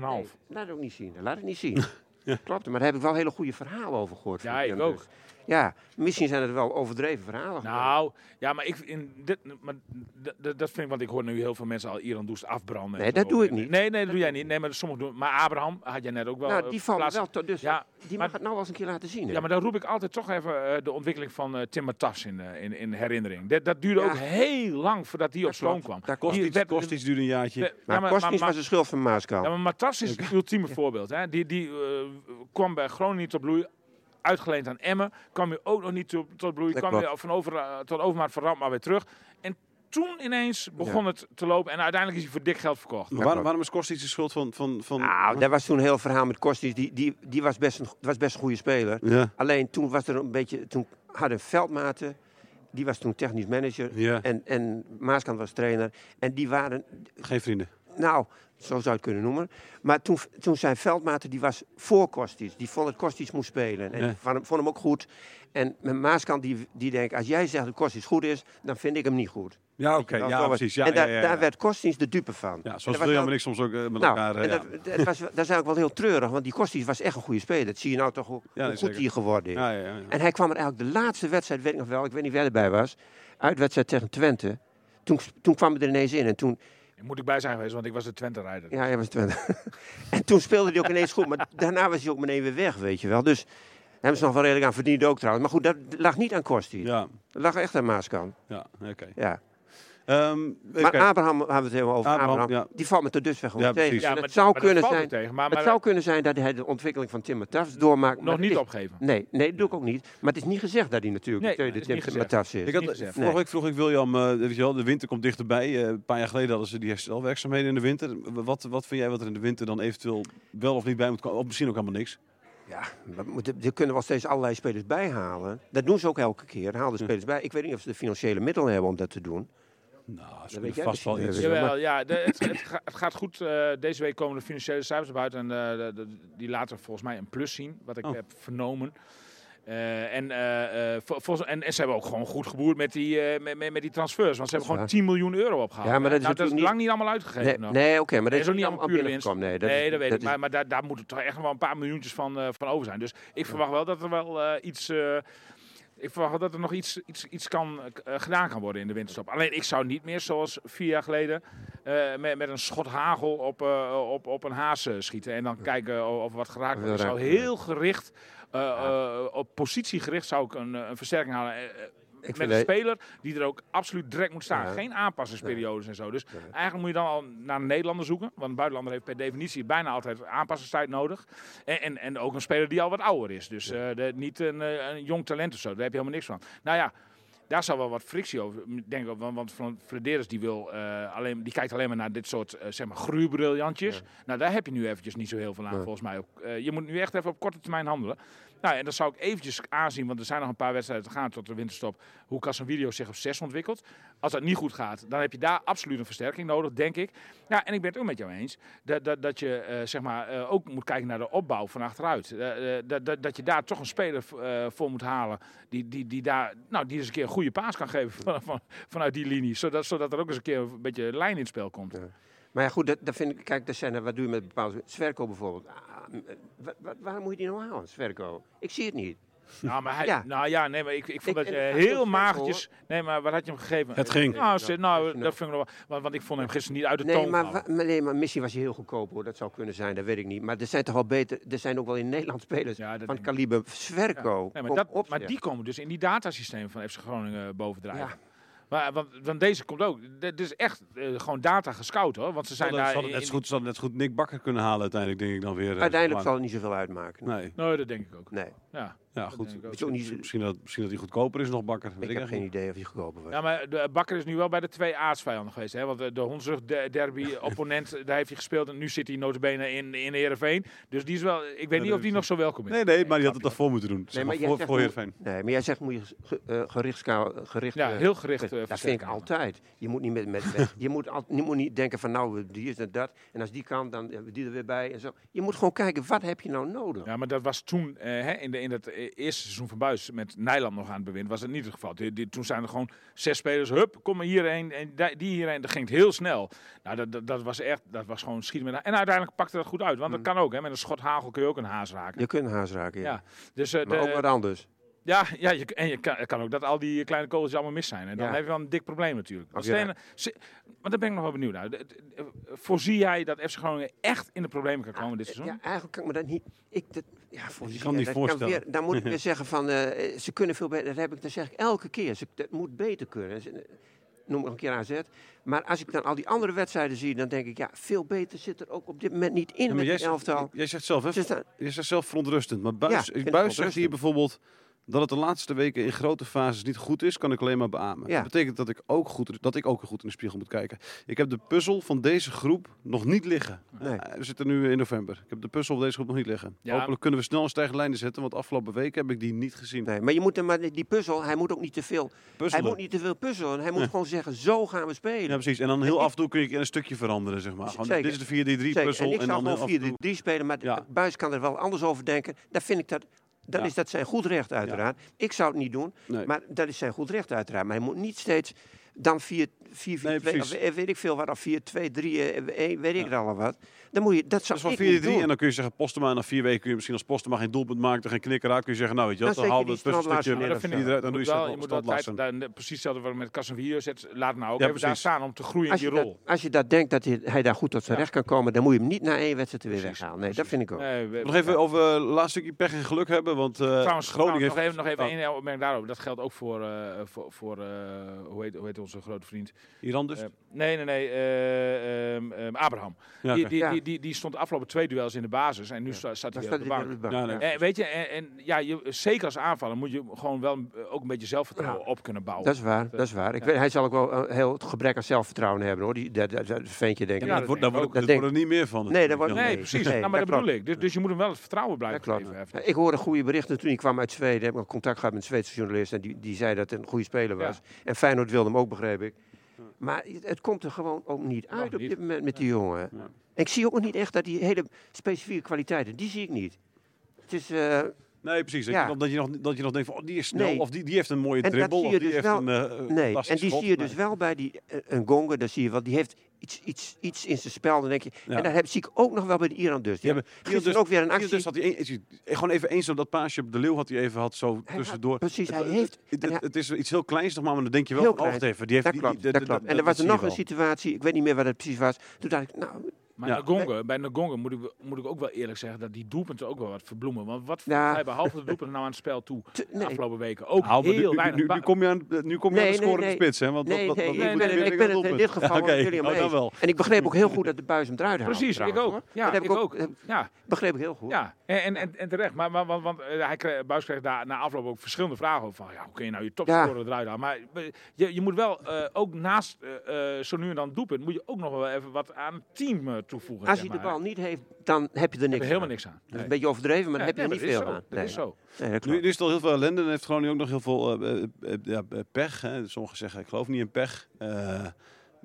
laat het ook niet zien. Laat het niet zien. [laughs] Klopt, maar daar heb ik wel hele goede verhalen over gehoord. Ja, ik ook. Ja, misschien zijn het wel overdreven verhalen. Nou, ja, maar ik in dit, maar dat vind ik, want ik hoor nu heel veel mensen al Iran Doest afbranden. en Nee, dat doe ik niet. Nee, nee, dat doe jij niet. Nee, maar sommigen doen. Maar Abraham had jij net ook wel. nou, eh, die valt wel tot dus. Ja, die maar- mag het nou wel eens een keer laten zien. hè? Ja, maar dan roep ik altijd toch even eh, de ontwikkeling van eh Tim Matas in, in, in herinnering. Dat, dat duurde Ja. ook heel lang voordat die op klopt. kwam. Dat Die Kostic, werd- Kostic duurde een jaartje. Ja, maar maar- Kostic maar- was de schuld van Maaskant. Ja, maar Matas is het ultieme voorbeeld. Hè. Die, die kwam bij Groningen niet tot bloei. Uitgeleend aan Emmen. Kwam weer ook nog niet tot, tot bloei. Dat kwam weer van over, eh, tot overmaat van ramp maar weer terug. En toen ineens begon het te lopen. En uiteindelijk is hij voor dik geld verkocht. Maar waarom, waarom is Kostic de schuld van... van, van Nou, dat was toen een heel verhaal met Kostic. Die, die, die was, best een, was best een goede speler. Ja, Alleen toen was er een beetje. Toen hadden Veldmaten. Die was toen technisch manager. ja, En, en Maaskant was trainer. En die waren. geen vrienden. Nou, zo zou je het kunnen noemen. Maar toen, toen zijn Veldmaten. Die was voor Kostic. Die vond dat Kostic moest spelen. En Ja. vond, hem, ook goed. En met Maaskant die, die denkt. Als jij zegt dat Kostic goed is. dan vind ik hem niet goed. Ja, oké. Ja, precies. Ja, en daar, ja, daar werd Kostic de dupe van. Ja, zoals William en ik soms ook eh, met Nou, elkaar... ja. dat, dat, was, dat is eigenlijk wel heel treurig, want die Kostic was echt een goede speler. Dat zie je nou toch hoe, Ja, hoe goed zeker. hij geworden is. Ja, ja, ja, ja. En hij kwam er eigenlijk de laatste wedstrijd, weet ik nog wel, ik weet niet wie erbij was, uitwedstrijd tegen Twente. Toen, toen kwam hij er ineens in en toen, Moet ik bij zijn geweest, want ik was de Twente-rijder. ja, hij was Twente. [laughs] en toen speelde hij ook ineens goed, maar daarna was hij ook meteen weer weg, weet je wel. Dus hebben ze nog wel redelijk aan verdiend ook trouwens. Maar goed, dat lag niet aan Kostic. Ja, Dat lag echt aan Maaskant. ja, oké. Ja. Ehm, Maar kijken. Abraham, hebben we het helemaal over. Abraham, Abraham, ja. die valt me tot dusver gewoon Ja, tegen. maar- het zou maar kunnen zijn... tegen. Maar, het maar zou kunnen zijn dat hij de ontwikkeling van Tim Matafs doormaakt. maar nog niet is- opgeven. Nee, nee, dat doe ik ook niet. Maar het is niet gezegd dat hij natuurlijk Nee, de tweede Tim. Matafs is. Ik had, vorige Nee. week vroeg ik William, eh, weet je wel, de winter komt dichterbij. Eh, een paar jaar geleden hadden ze die herstelwerkzaamheden in de winter. Wat, wat vind jij wat er in de winter dan eventueel wel of niet bij moet komen? Of misschien ook helemaal niks. Ja, er kunnen wel steeds allerlei spelers bijhalen. Dat doen ze ook elke keer. Halen de spelers bij. Ik weet niet of ze de financiële middelen hebben om dat te doen. Nou, ze kunnen vast wel iets. Jawel, ja, de- het, het, ga- het gaat goed. Eh, deze week komen de financiële cijfers buiten. En eh, de- de- die laten volgens mij een plus zien, wat ik Oh. heb vernomen. Eh, en, eh, eh, vol- en, en ze hebben ook gewoon goed geboerd met die, eh, met, met, met die transfers. Want ze hebben gewoon waar. 10 miljoen euro opgehaald. Ja, maar dat is Nou, dat is natuurlijk lang niet allemaal uitgegeven. Nee, nog. nee oké, maar dat is ook niet allemaal pure binnengekomen. Nee, nee, is- dat weet ik. is- Maar, maar daar, daar moeten toch echt nog wel een paar miljoentjes van, eh, van over zijn. Dus ik verwacht wel dat er wel eh, iets... ik verwacht dat er nog iets, iets, iets kan, eh, gedaan kan worden in de winterstop. Alleen ik zou niet meer zoals vier jaar geleden eh, met, met een schot hagel op, eh, op, op een haas schieten. En dan kijken of wat geraakt wordt. Ik zou heel gericht, op positie gericht zou ik een, een versterking halen. Met een speler die er ook absoluut direct moet staan. Ja. Geen aanpassingsperiodes en zo. Dus eigenlijk moet je dan al naar een Nederlander zoeken. Want een buitenlander heeft per definitie bijna altijd aanpassingstijd nodig. En, en, en ook een speler die al wat ouder is. Dus eh, de- niet een, eh, een jong talent of zo. Daar heb je helemaal niks van. Nou ja, daar zal wel wat frictie over. Denk ik, want, want Van Frederis die wil eh, alleen, die kijkt alleen maar naar dit soort eh, zeg maar gruwbriljantjes. Nou, daar heb je nu eventjes niet zo heel veel aan volgens mij. Ook. Eh, je moet nu echt even op korte termijn handelen. Nou, en dan zou ik eventjes aanzien, want er zijn nog een paar wedstrijden te gaan tot de winterstop. Hoe Casemiro zich op 6 ontwikkelt. Als dat niet goed gaat, dan heb je daar absoluut een versterking nodig, denk ik. Ja, en ik ben het ook met jou eens. Dat, dat, dat je eh, zeg maar, eh, ook moet kijken naar de opbouw van achteruit. Eh, dat, dat, dat je daar toch een speler voor moet halen. Die, die, die, daar, nou, die eens een keer een goede paas kan geven [laughs] van, van, vanuit die linie. Zodat, zodat er ook eens een keer een beetje lijn in het spel komt. Ja. Maar ja, goed, dat, dat vind ik. Kijk, dat zijn er, wat doe je met bepaalde. Sverko bijvoorbeeld. Ah, eh, wa- wa- waarom moet je die nou halen, Sverko? Ik zie het niet. Nou, maar hij, Ja. nou ja, nee, maar ik, ik vond Ik- dat je heel magertjes. Nee, maar wat had je hem gegeven? Het ging. Nou, ze- nou Ja. dat vind ik nog wel. Want, want ik vond hem gisteren niet uit de Nee toon maar, vallen. wa- maar, nee, maar misschien was hij heel goedkoop hoor. Dat zou kunnen zijn, dat weet ik niet. Maar er zijn toch wel beter. Er zijn ook wel in Nederland spelers Ja, van kaliber Sverko. Nee, maar, Kom dat, op, maar die komen dus in die datasysteem van FC Groningen bovendrijven. Maar, want, want deze komt ook. Dit is echt eh, gewoon data gescout hoor. Want ze zijn hadden, daar. ze hadden net, goed, ze net zo goed Nick Bakker kunnen halen uiteindelijk, denk ik dan weer. eh, Uiteindelijk zal het niet zoveel uitmaken. Nee, Nee, dat denk ik ook. Nee, Ja, ja dat goed. ook. Weet je ook niet- Misschien dat, misschien dat hij goedkoper is nog Bakker. Weet ik ik, heb geen idee of hij goedkoper was. Ja, maar de Bakker is nu wel bij de twee aardsvijanden geweest. Hè? Want de, de Hondsrug de- derby [laughs] opponent, daar heeft hij gespeeld. En nu zit hij notabene in, in Heerenveen. Dus die is wel, ik weet niet of die nog zo welkom is. Nee, nee, maar die had het daarvoor moeten doen. Zeg Nee, maar maar jij voor, zegt voor moet- Heerenveen. Nee, maar jij zegt moet je ge- eh, gericht, Ja, eh, heel gericht. eh, dat vind ik altijd. Je moet niet, met, met, met- [laughs] je moet, al, je moet niet denken van nou, die is en dat. En als die kan, dan hebben we die er weer bij. En zo. Je moet gewoon kijken, wat heb je nou nodig? Ja, maar dat was toen, eh, hè, in, de, in het eh, eerste seizoen van Buis met Nijland nog aan het bewind, was het niet het geval. Die, die- toen zijn er gewoon zes spelers, hup, kom maar hierheen en die hierheen. Dat ging het heel snel. Nou, dat, dat, dat was echt, dat was gewoon schieten met En uiteindelijk pakte dat goed uit, want dat kan ook, hè. Met een schot hagel kun je ook een haas raken. Je kunt haast raken, ja. Ja, dus eh, Maar de- ook wat anders. Ja, ja je, en je kan, het kan ook dat al die kleine kogels allemaal mis zijn. En dan Ja. heb je wel een dik probleem natuurlijk. Als Want, je- Stenen- ze- maar daar ben ik nog wel benieuwd naar. De- Voorzie jij dat FC Groningen echt in de problemen kan komen dit seizoen? Ja, eigenlijk kan ik me dat niet. Ik, dat, ja, voor Je kan niet voorstellen. weer- dan moet ik [laughs] weer zeggen van eh, ze kunnen veel beter. Dat heb ik, dat zeg ik elke keer. Ze, dat moet beter kunnen. Noem nog een keer AZ. Maar als ik dan al die andere wedstrijden zie, dan denk ik, ja, veel beter zit er ook op dit moment niet in Ja, met jij, elftal. jij zegt zelf, hè, jij zegt zelf verontrustend. Maar Ja, Buis, ik Buis zegt hier bijvoorbeeld, Dat het de laatste weken in grote fases niet goed is, kan ik alleen maar beamen. Ja. Dat betekent dat ik, ook goed, dat ik ook goed in de spiegel moet kijken. Ik heb de puzzel van deze groep nog niet liggen. Nee. Eh, we zitten nu in november. Ik heb de puzzel van deze groep nog niet liggen. Ja. Hopelijk kunnen we snel een stijgende lijnen zetten, want afgelopen weken heb ik die niet gezien. Nee, maar je moet hem, maar die puzzel, hij moet ook niet te veel, hij Puzzelen. moet niet te veel puzzelen. Hij moet Nee. gewoon zeggen, zo gaan we spelen. Ja, precies. En dan heel En af en toe kun je een stukje veranderen, zeg maar. Gewoon, dit is de 4-3 Zeker. puzzel. En ik en zou dan heel gewoon af en toe- 4-3 spelen, maar de- Ja. Buis kan er wel anders over denken. Dan vind ik dat, dan Ja. is dat zijn goed recht uiteraard. Ik zou het niet doen, Nee. maar dat is zijn goed recht uiteraard. Maar hij moet niet steeds dan 4 4 Nee, 2 of precies. weet ik veel wat, of 4 2 3 eh, eh, weet ik het al wat. Dan moet je, dat Dat zou ik 4-3 niet doen. en dan kun je zeggen, Postema na vier weken kun je misschien als Postema geen doelpunt maakt, er geen knikker uit, kun je zeggen, nou weet je wat, Dan dan we het dat vind ik, iedereen- dan doe je wel, je moet standlaarsen. daar, precies hetzelfde wat we met Casemiro zet. Laat nou ook Ja, even daar staan om te groeien in die je, dat, rol. als je dat denkt dat hij, hij daar goed tot zijn Ja. recht kan komen, dan moet je hem niet na één wedstrijd er weer weghalen. Nee, dat vind ik ook. Nee, we- Nog even over het laatste stukje pech en geluk hebben, want eh, Trouwens, Groningen nog even, nog even Oh, één opmerking daarover. Dat geldt ook voor, eh, voor, voor eh, hoe, heet, hoe heet onze grote vriend? Iran dus? Eh, nee, nee, nee. eh, ehm, ehm, Abraham. Ja, die. Die, Ja. die, stond de afgelopen twee duels in de basis en nu sta- staat hij op staat de hij bank. weer op de bank. Ja, nee. Ja. En weet je, en, en ja, je, zeker als aanvaller moet je gewoon wel eh, ook een beetje zelfvertrouwen op kunnen bouwen. Dat is waar, dat is waar. Ik Ja. weet, hij zal ook wel een heel gebrek aan zelfvertrouwen hebben hoor. Die, dat, dat, dat ventje denk Ja, ik. maar dat dat wordt, Dat wordt er niet meer van. Nee, dat wordt- nee, precies. Nee, nou, maar dat bedoel ik. Dus, dus je moet hem wel het vertrouwen blijven geven. even. Ik hoorde goede berichten toen ik kwam uit Zweden. Heb ik contact gehad met een Zweedse journalist. En die, die zei dat het een goede speler Ja. was. En Feyenoord wilde hem ook, begreep ik. Maar het, komt er gewoon ook niet Nog uit op niet. dit moment met die jongen. En ik zie ook nog niet echt dat die hele specifieke kwaliteiten, die zie ik niet. Het is, eh, Nee, precies. Dat, Ja. je, nog- dat, je nog, dat je nog denkt van, oh, die is snel, Nee. of die, die heeft een mooie dribbel, of die dus heeft wel- een eh, nee, en die schot. zie je Nee. dus wel bij die, eh, een Gonga, daar zie je wel, die heeft iets, iets, iets in zijn spel. Dan denk je, Ja. En dat heb, zie ik ook nog wel bij de Iran dus. Die Die hebben hebben- gisteren dus- ook weer een Hier actie. Dus had hij een- gewoon even eens op dat paasje op de leeuw had hij even had zo Hij had- tussendoor. precies, Het- hij heeft- Het, is iets heel kleins nog maar, maar dan denk je wel van, oh, even. Die heeft Dat die- klopt, die- dat klopt. En er was er nog een situatie, ik weet niet meer wat het precies was. Toen dacht ik, nou, Maar Ja. Bij Ngonga moet ik, moet ik ook wel eerlijk zeggen dat die doelpunten ook wel wat verbloemen. Want wat Ja. hij behalve de doelpunten nou aan het spel toe de nee. afgelopen weken? Ook Nou, nu- heel nu, weinig. nu, kom je aan, nu kom je aan Nee, de score nee, in de spits, hè? Want Nee, wat- wat- nee, wat- ik ben, het- in dit geval Ja, Oh, dan wel. En ik begreep ook heel goed dat de buis hem eruit haalde. Precies, ik ook. Ja, dat heb ik ook. Ja, begreep ik heel goed. ja. En, en, en, terecht. Maar, maar, want, want eh, hij kreeg, Buis kreeg daar na afloop ook verschillende vragen over. Van, ja, hoe kun je nou je topscorer eruit halen? Maar je, je moet wel eh, ook naast eh, eh, zo nu en dan doelpunt, moet je ook nog wel even wat aan het team eh, toevoegen. Als hij de bal niet heeft, dan heb je er Heb niks je helemaal aan. niks aan. Dat is Nee. een beetje overdreven, maar dan heb je er niet veel aan. Dat is zo. Nu, is er al heel veel ellende en heeft Groningen ook nog heel veel eh, eh, eh, ja, pech. Hè. Sommigen zeggen, ik geloof niet in pech. Eh,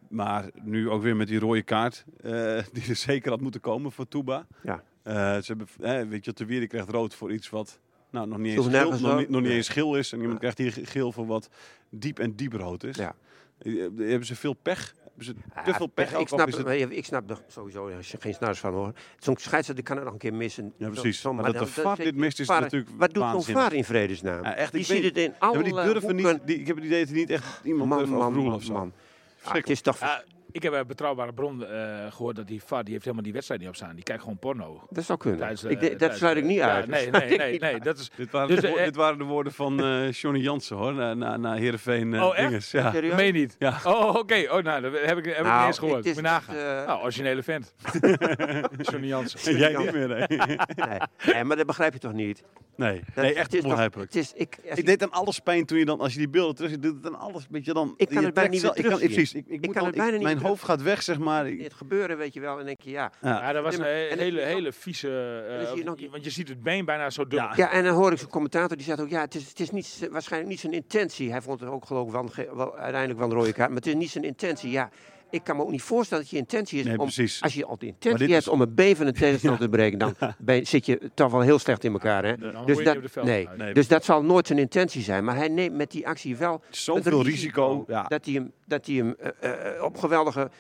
maar nu ook weer met die rode kaart, eh, [laughs] die er zeker had moeten komen voor Touba. Ja. Eh, ze hebben, eh, weet je, Te Wierde krijgt rood voor iets wat nou, nog, niet eens geel, nog, niet, nog niet eens geel is. En iemand Ja. krijgt hier geel voor wat diep en diep rood is. Ja. Eh, Hebben ze veel pech? Hebben ze Ja, te veel pech? ik snap, het- maar ik snap er sowieso geen snars van hoor. Zo'n scheidsrechter kan er nog een keer missen. Ja, precies. zo- maar dat de VAR dit mist is VAR, natuurlijk Wat doet zo'n vaar in vredesnaam? Ja, echt, die ik ziet weet- het in Ja, alle maar die durven hoeken. niet, die, ik heb het idee dat er niet echt iemand Man, durft man, overroelen man, of man. Ah, het is toch... Ja, ik heb een betrouwbare bron eh, gehoord dat die VAR, die heeft helemaal die wedstrijd niet op staan. Die kijkt gewoon porno. dat zou kunnen. Tijdens, eh, ik, denk- dat tijdens, sluit ik niet ja, uit. Nee, nee, ik nee. Dat is, Dit waren, Dus, de, eh, dit waren de woorden van eh Johnny Jansen hoor, na, na, na Heerenveen eh Oh, echt? dinges. Ja. Serieus? meen je niet. Ja. Oh, oké. Oh, nou, dat heb ik, heb ik Nou, niet eens gehoord. Moet je nagaan. eh, nou, originele vent. [laughs] Johnny Jansen. En jij niet meer, nee. Nee. nee, maar dat begrijp je toch niet? Nee, Dat- nee het echt is toch- onbegrijpelijk. Het is, ik, Ik ik- deed aan alles pijn toen je dan, als je die beelden terug ziet, doet het aan alles, weet je dan. Ik kan het bijna niet ik kan, terugzien. Precies, ik, ik, Ik moet kan dan- het bijna ik- niet hoofd gaat weg, zeg maar. Het gebeuren, weet je wel, en denk je ja. ja. Ja, dat was een En hele, hele vieze... eh, je nog- want je ziet het been bijna zo dubbel. Ja. Ja, en dan hoor ik zo'n commentator die zegt ook, ja, het is, het is niet, waarschijnlijk niet zijn intentie. Hij vond het ook geloof ik wel uiteindelijk wel een rode kaart, maar het is niet zijn intentie. Ja, ik kan me ook niet voorstellen dat je intentie is Nee, om, precies. als je al de Maar intentie dit hebt is- om een van een tegenstander te [laughs] breken, dan ben, zit je toch wel heel slecht in elkaar. Hè? Dan Dus dat, nee, dus dat zal nooit zijn intentie zijn. Maar hij neemt met die actie wel Zoveel risico. Ja. dat hij hem, dat hij hem eh, eh, op geweldige,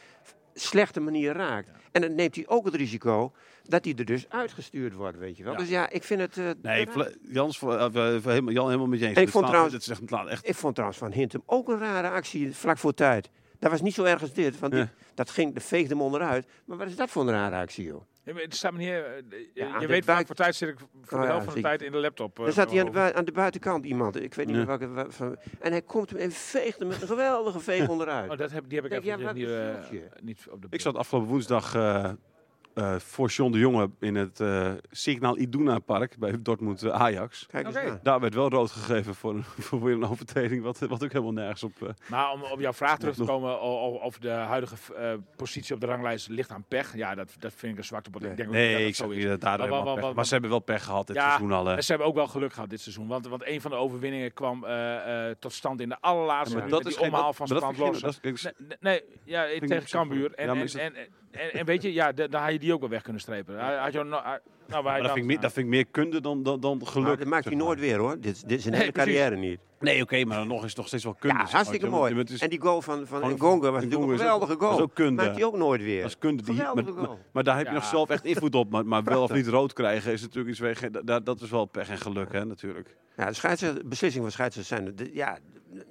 slechte manier raakt. En dan neemt hij ook het risico dat hij er dus uitgestuurd wordt, weet je wel. Ja. Dus ja, ik vind het... eh, Nee, Jans, eh, voor helemaal, Jan helemaal met je eens. En ik vond trouwens- dit is echt, het echt Ik vond trouwens van Hintem ook een rare actie vlak voor tijd. Dat was niet zo erg als dit. Want dat ging, dat veegde hem onderuit. Maar wat is dat voor een rare actie, joh? Ja, maar Het staat me niet... eh, je- Ja, de weet, vaak voor tijd zit ik voor Oh de ja, helft van de tijd in de laptop. eh, Dan zat hij aan de, aan de buitenkant iemand. Ik weet niet meer welke. Van, en hij komt hem en veegt hem met een geweldige veeg onderuit. Oh, dat heb, die heb ik even niet, eh, niet op de Ik zat afgelopen woensdag eh, eh, voor John de Jonge in het eh Signal Iduna Park bij Dortmund eh, Ajax. Kijk eens. Daar werd wel rood gegeven voor een, [laughs] voor weer een overtreding, wat, wat ook helemaal nergens op... eh, Maar om op jouw vraag terug te komen of de huidige eh, positie op de ranglijst ligt aan pech. Ja, dat, dat vind ik een zwarte bot. Ik denk ook niet dat nee, dat ik zo zeg is. niet dat daar Maar Maar ze hebben wel pech gehad dit Ja, seizoen al. hè. En ze hebben ook wel geluk gehad dit seizoen. Want, want een van de overwinningen kwam eh, eh, tot stand in de allerlaatste Ja, maar minuut. dat is die omhaal van ik- Nee, nee, ja, ik tegen Cambuur. En, en, en, en, en weet je, ja, da- dan had je die ook wel weg kunnen strepen. Hij- Had je nou, nou, waar hij Maar dat vind, ik meer, dat vind ik meer kunde dan, dan, dan geluk. Maar dat maakt hij maar. nooit weer hoor. Dit, dit is een Nee, hele precies. carrière niet. Nee, oké, maar dan nog is het nog steeds wel kunde. Ja, maar. hartstikke mooi. En die goal van, van Ngonga was natuurlijk een geweldige dat goal. is ook kunde. Maakt hij ook nooit weer. Dat is kunde die, maar, Geweldige maar, goal. maar daar heb je Ja. nog zelf echt invloed op. Maar, maar wel of niet rood krijgen is natuurlijk iets. waar je geen- dat, dat is wel pech en geluk, hè, natuurlijk. Ja, de scheidsrechter, beslissingen van scheidsrechters zijn... de- Ja,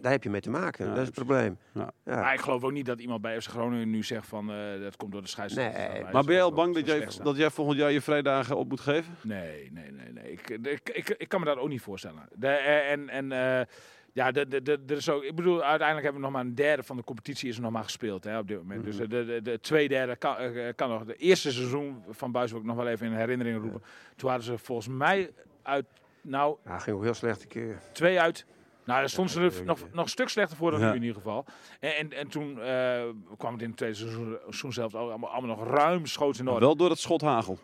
daar heb je mee te maken. Ja, dat is het probleem. Ja. Ja. Maar ik geloof ook niet dat iemand bij FC Groningen nu zegt van eh, dat komt door de scheidsrechter. Nee, Maar ben je al bang dat jij, dat jij volgend jaar je vrijdagen op moet geven? Nee, nee, nee, nee. Ik, ik, ik, ik kan me dat ook niet voorstellen. De, eh, en en eh, ja, de, de, de, er is ook, ik bedoel, uiteindelijk hebben we nog maar een derde van de competitie is nog maar gespeeld hè, op dit moment. Dus de, de, de twee derde kan, kan nog. De eerste seizoen van Buis wil ik nog wel even in herinnering roepen. Toen hadden ze volgens mij uit, nou, Ja, ging ook heel slecht een keer. twee uit. Nou, daar stonden Ja, ze dat er nog, nog een stuk slechter voor dan nu in ieder geval. En, en, en toen eh, kwam het in het tweede seizoen, seizoen zelf ook allemaal, allemaal nog ruim schoots in orde. wel door het schot hagel.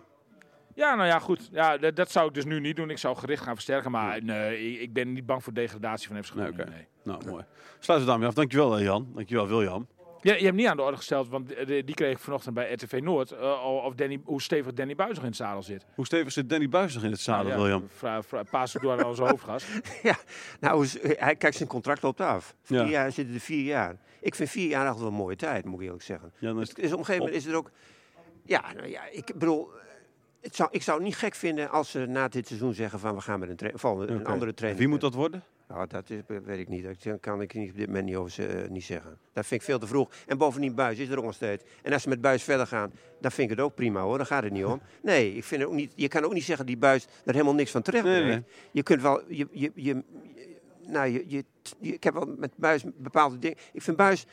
Ja, nou ja, goed. Ja, dat, dat zou ik dus nu niet doen. Ik zou gericht gaan versterken. Maar nee, ik- ik ben niet bang voor degradatie van FC Groningen. Nee, oké. nee. Nou, mooi. Sluiten we daarmee af. Dankjewel, eh, Jan. Dankjewel, William. Ja, je hebt niet aan de orde gesteld, want die, die kreeg ik vanochtend bij RTV Noord. eh, of Danny, hoe stevig Danny Buis nog in het zadel zit. Hoe stevig zit Danny Buis nog in het zadel, Nou ja, William? Paas het door aan onze [laughs] hoofdgast. Nou, is- hij kijkt zijn contract loopt af. Vier Ja. jaar zitten er vier jaar. Ik vind vier jaar altijd wel een mooie tijd, moet ik eerlijk zeggen. Ja, is Dus, op een gegeven moment is er ook... Ja, nou ja, ik bedoel... Het zou, ik zou het niet gek vinden als ze na dit seizoen zeggen van we gaan met een, tra- een andere trainer. Wie moet dat worden? Nou, dat is, weet ik niet. Dat kan ik niet op dit moment niet, over, ze- eh, niet zeggen. Dat vind ik veel te vroeg. En bovendien, Buis is er ook nog steeds. En als ze met Buis verder gaan, dan vind ik het ook prima hoor. Daar gaat het niet om. [laughs] Nee, ik vind het ook niet, je kan ook niet zeggen die Buis daar helemaal niks van terecht Nee, nee. Je kunt wel... Je, je, je, nou, je, je- ik heb wel met Buis bepaalde dingen... Ik vind Buis...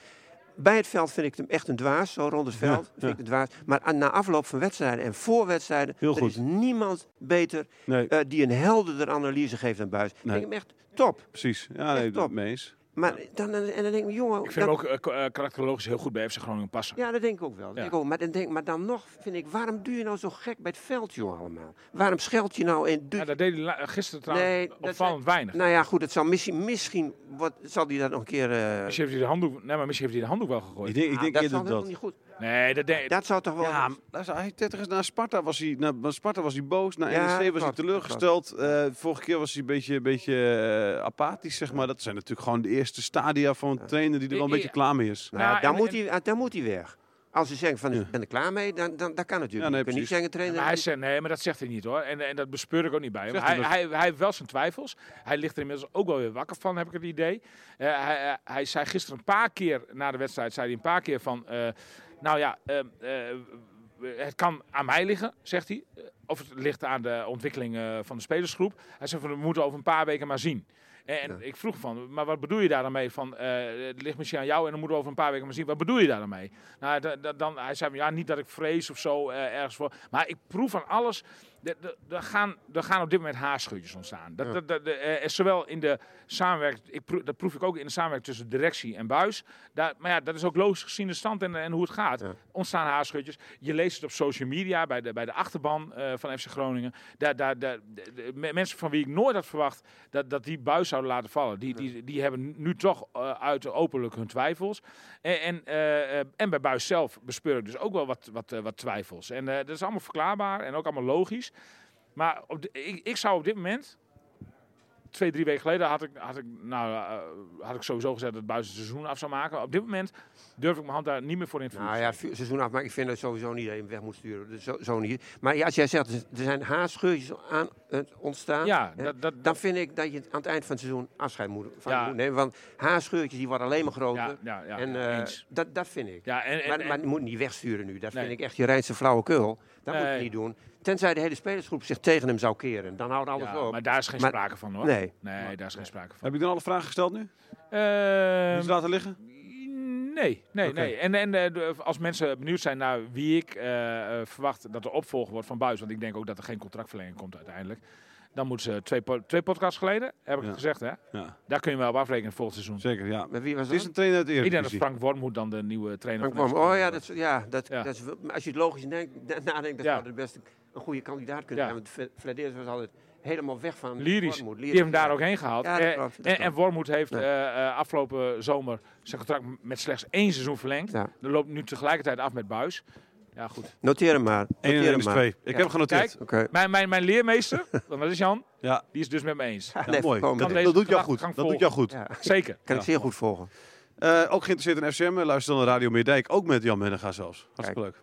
Bij het veld vind ik hem echt een dwaas, zo rond het veld. vind ja. ik een dwaas. Maar aan- na afloop van wedstrijden en voor wedstrijden... Heel er goed. is niemand beter Nee, eh, die een helderder analyse geeft dan Buis. Ik Nee. vind hem echt top. precies. Ja, nee, Echt top. mee eens. Maar dan, en dan denk ik, jongen... Ik vind dat- hem ook eh, eh, karakterologisch heel goed bij FC Groningen passen. Ja, dat denk ik ook wel. Ja. denk ik ook. Maar, dan denk, maar dan nog vind ik, waarom doe je nou zo gek bij het veld, joh, allemaal? Waarom scheld je nou en doe... Ja, dat deed hij la- gisteren trouwens Nee, dat opvallend weinig. Nou ja, goed, het zal misschien, misschien wat, zal hij dat nog een keer... eh, Misschien heeft hij de handdoek, nee, maar misschien heeft hij de handdoek wel gegooid. Ik denk, ik ah, denk dat dat. niet goed. Nee, dat denk Dat zou toch wel... Ja, hij tegen is naar Sparta was hij, naar, Sparta was hij boos, naar Ja, NEC was hij teleurgesteld. Eh, vorige keer was hij een beetje, een beetje eh, apathisch, zeg maar. Dat zijn natuurlijk gewoon de eerste stadia van een trainer die er wel een beetje klaar mee is. nou, Ja, dan, en- moet en- hij, dan moet hij weg. Als ze zeggen van, ik ben er klaar mee, dan, dan dat kan natuurlijk. Ja, nee, je niet zeggen, trainer... Hij zegt, nee, maar dat zegt hij niet hoor. En, en dat bespeur ik ook niet bij hem. Zegt Hij, hij dat? hij, hij heeft wel zijn twijfels. Hij ligt er inmiddels ook wel weer wakker van, heb ik het idee. Eh, hij, hij- hij zei gisteren een paar keer na de wedstrijd, zei hij een paar keer van... nou ja, eh, eh, het kan aan mij liggen, zegt hij. Eh, Of het ligt aan de ontwikkeling eh, van de spelersgroep. Hij zegt van, we moeten over een paar weken maar zien. En, ik vroeg van, maar wat bedoel je daar dan mee? Van, het ligt misschien aan jou en dan moeten we over een paar weken maar zien. Wat bedoel je daar dan mee? Nou, da- da- dan, hij zei, van, ja, niet dat ik vrees of zo ergens voor. Maar ik proef van alles. Er- gaan, er gaan op dit moment haarscheurtjes ontstaan. Dat, dat, dat, eh, eh, zowel in de samenwerking, ik proef, dat proef ik ook in de samenwerking tussen directie en buis. Daar, maar ja, dat is ook logisch gezien de stand en, en hoe het gaat. Ja. Ontstaan haarscheurtjes. Je leest het op social media, bij de, bij de achterban eh, van FC Groningen. Daar, daar, daar, de- de- me- mensen van wie ik nooit had verwacht dat, dat die buis zouden laten vallen. Die, die, die hebben nu toch uit openlijk hun twijfels. En, en, en bij buis zelf bespeur ik dus ook wel wat, wat, wat twijfels. En dat is allemaal verklaarbaar en ook allemaal logisch. Maar op de- ik, ik zou op dit moment, twee, drie weken geleden, had ik, had ik, nou, eh, had ik sowieso gezegd dat het buiten het seizoen af zou maken. Op dit moment durf ik mijn hand daar niet meer voor in te Nou ja, seizoen af, maar ik vind dat sowieso niet dat je hem weg moet sturen. Dus zo, zo niet. Maar ja, als jij zegt, er zijn haarscheurtjes aan het ontstaan. ja, hè, dat, dat, Dan vind ik dat je aan het eind van het seizoen afscheid moet, van Ja. moet nemen. Want haarscheurtjes die worden alleen maar groter. ja, ja, ja, en eh, dat, dat vind ik. Ja, en, en, maar, en- je moet niet wegsturen nu. Dat Nee. vind ik echt je reinste flauwekul. Dat moet je niet doen. Tenzij de hele spelersgroep zich tegen hem zou keren. Dan houdt alles ja, op. maar daar is geen Maar- sprake van hoor. Nee. Nee, daar is geen sprake van. Heb je dan alle vragen gesteld nu? Ehm, Die ze laten liggen? Nee, nee, nee. En, en eh, als mensen benieuwd zijn naar wie ik eh, eh, verwacht dat de opvolger wordt van Buis, want ik denk ook dat er geen contractverlenging komt uiteindelijk. Dan moeten ze twee, po- twee podcasts geleden, heb ik Ja. gezegd hè. Ja, Daar kun je wel op afrekenen volgend seizoen. zeker, ja. Maar wie was Het is dat? een trainer uit de Ik denk dat Eredivisie. Frank Wormoed dan de nieuwe trainer Frank van Oh ja, dat, is- ja, dat, Ja. dat is, als je het logisch denkt, na- nadenkt, dan Ja. zou het best een goede kandidaat kunnen Ja. zijn. Want Vladeers was altijd helemaal weg van Lyrisch. Wormoed. Die heeft hem daar ook heen gehaald. Ja, dat Eh, klopt, dat en, klopt. en Wormoed heeft Ja. eh, eh, afgelopen zomer zijn contract met slechts één seizoen verlengd. Ja. Er loopt nu tegelijkertijd af met Buis. Ja, goed. Noteer hem maar. 1 Noteer en 1 hem is maar. 2. Ik Ja. heb hem genoteerd. Kijk. Mijn, mijn, mijn leermeester, [laughs] dat is Jan, Ja, die is dus met me eens. Ja, nee, mooi. Dat, dat doet jou goed. Dat doet jou goed. Ja, Zeker. kan Ja. ik zeer goed volgen. Eh, ook geïnteresseerd in FCM. Luister dan naar Radio Meerdijk. Ook met Jan Mennega zelfs. Hartstikke leuk.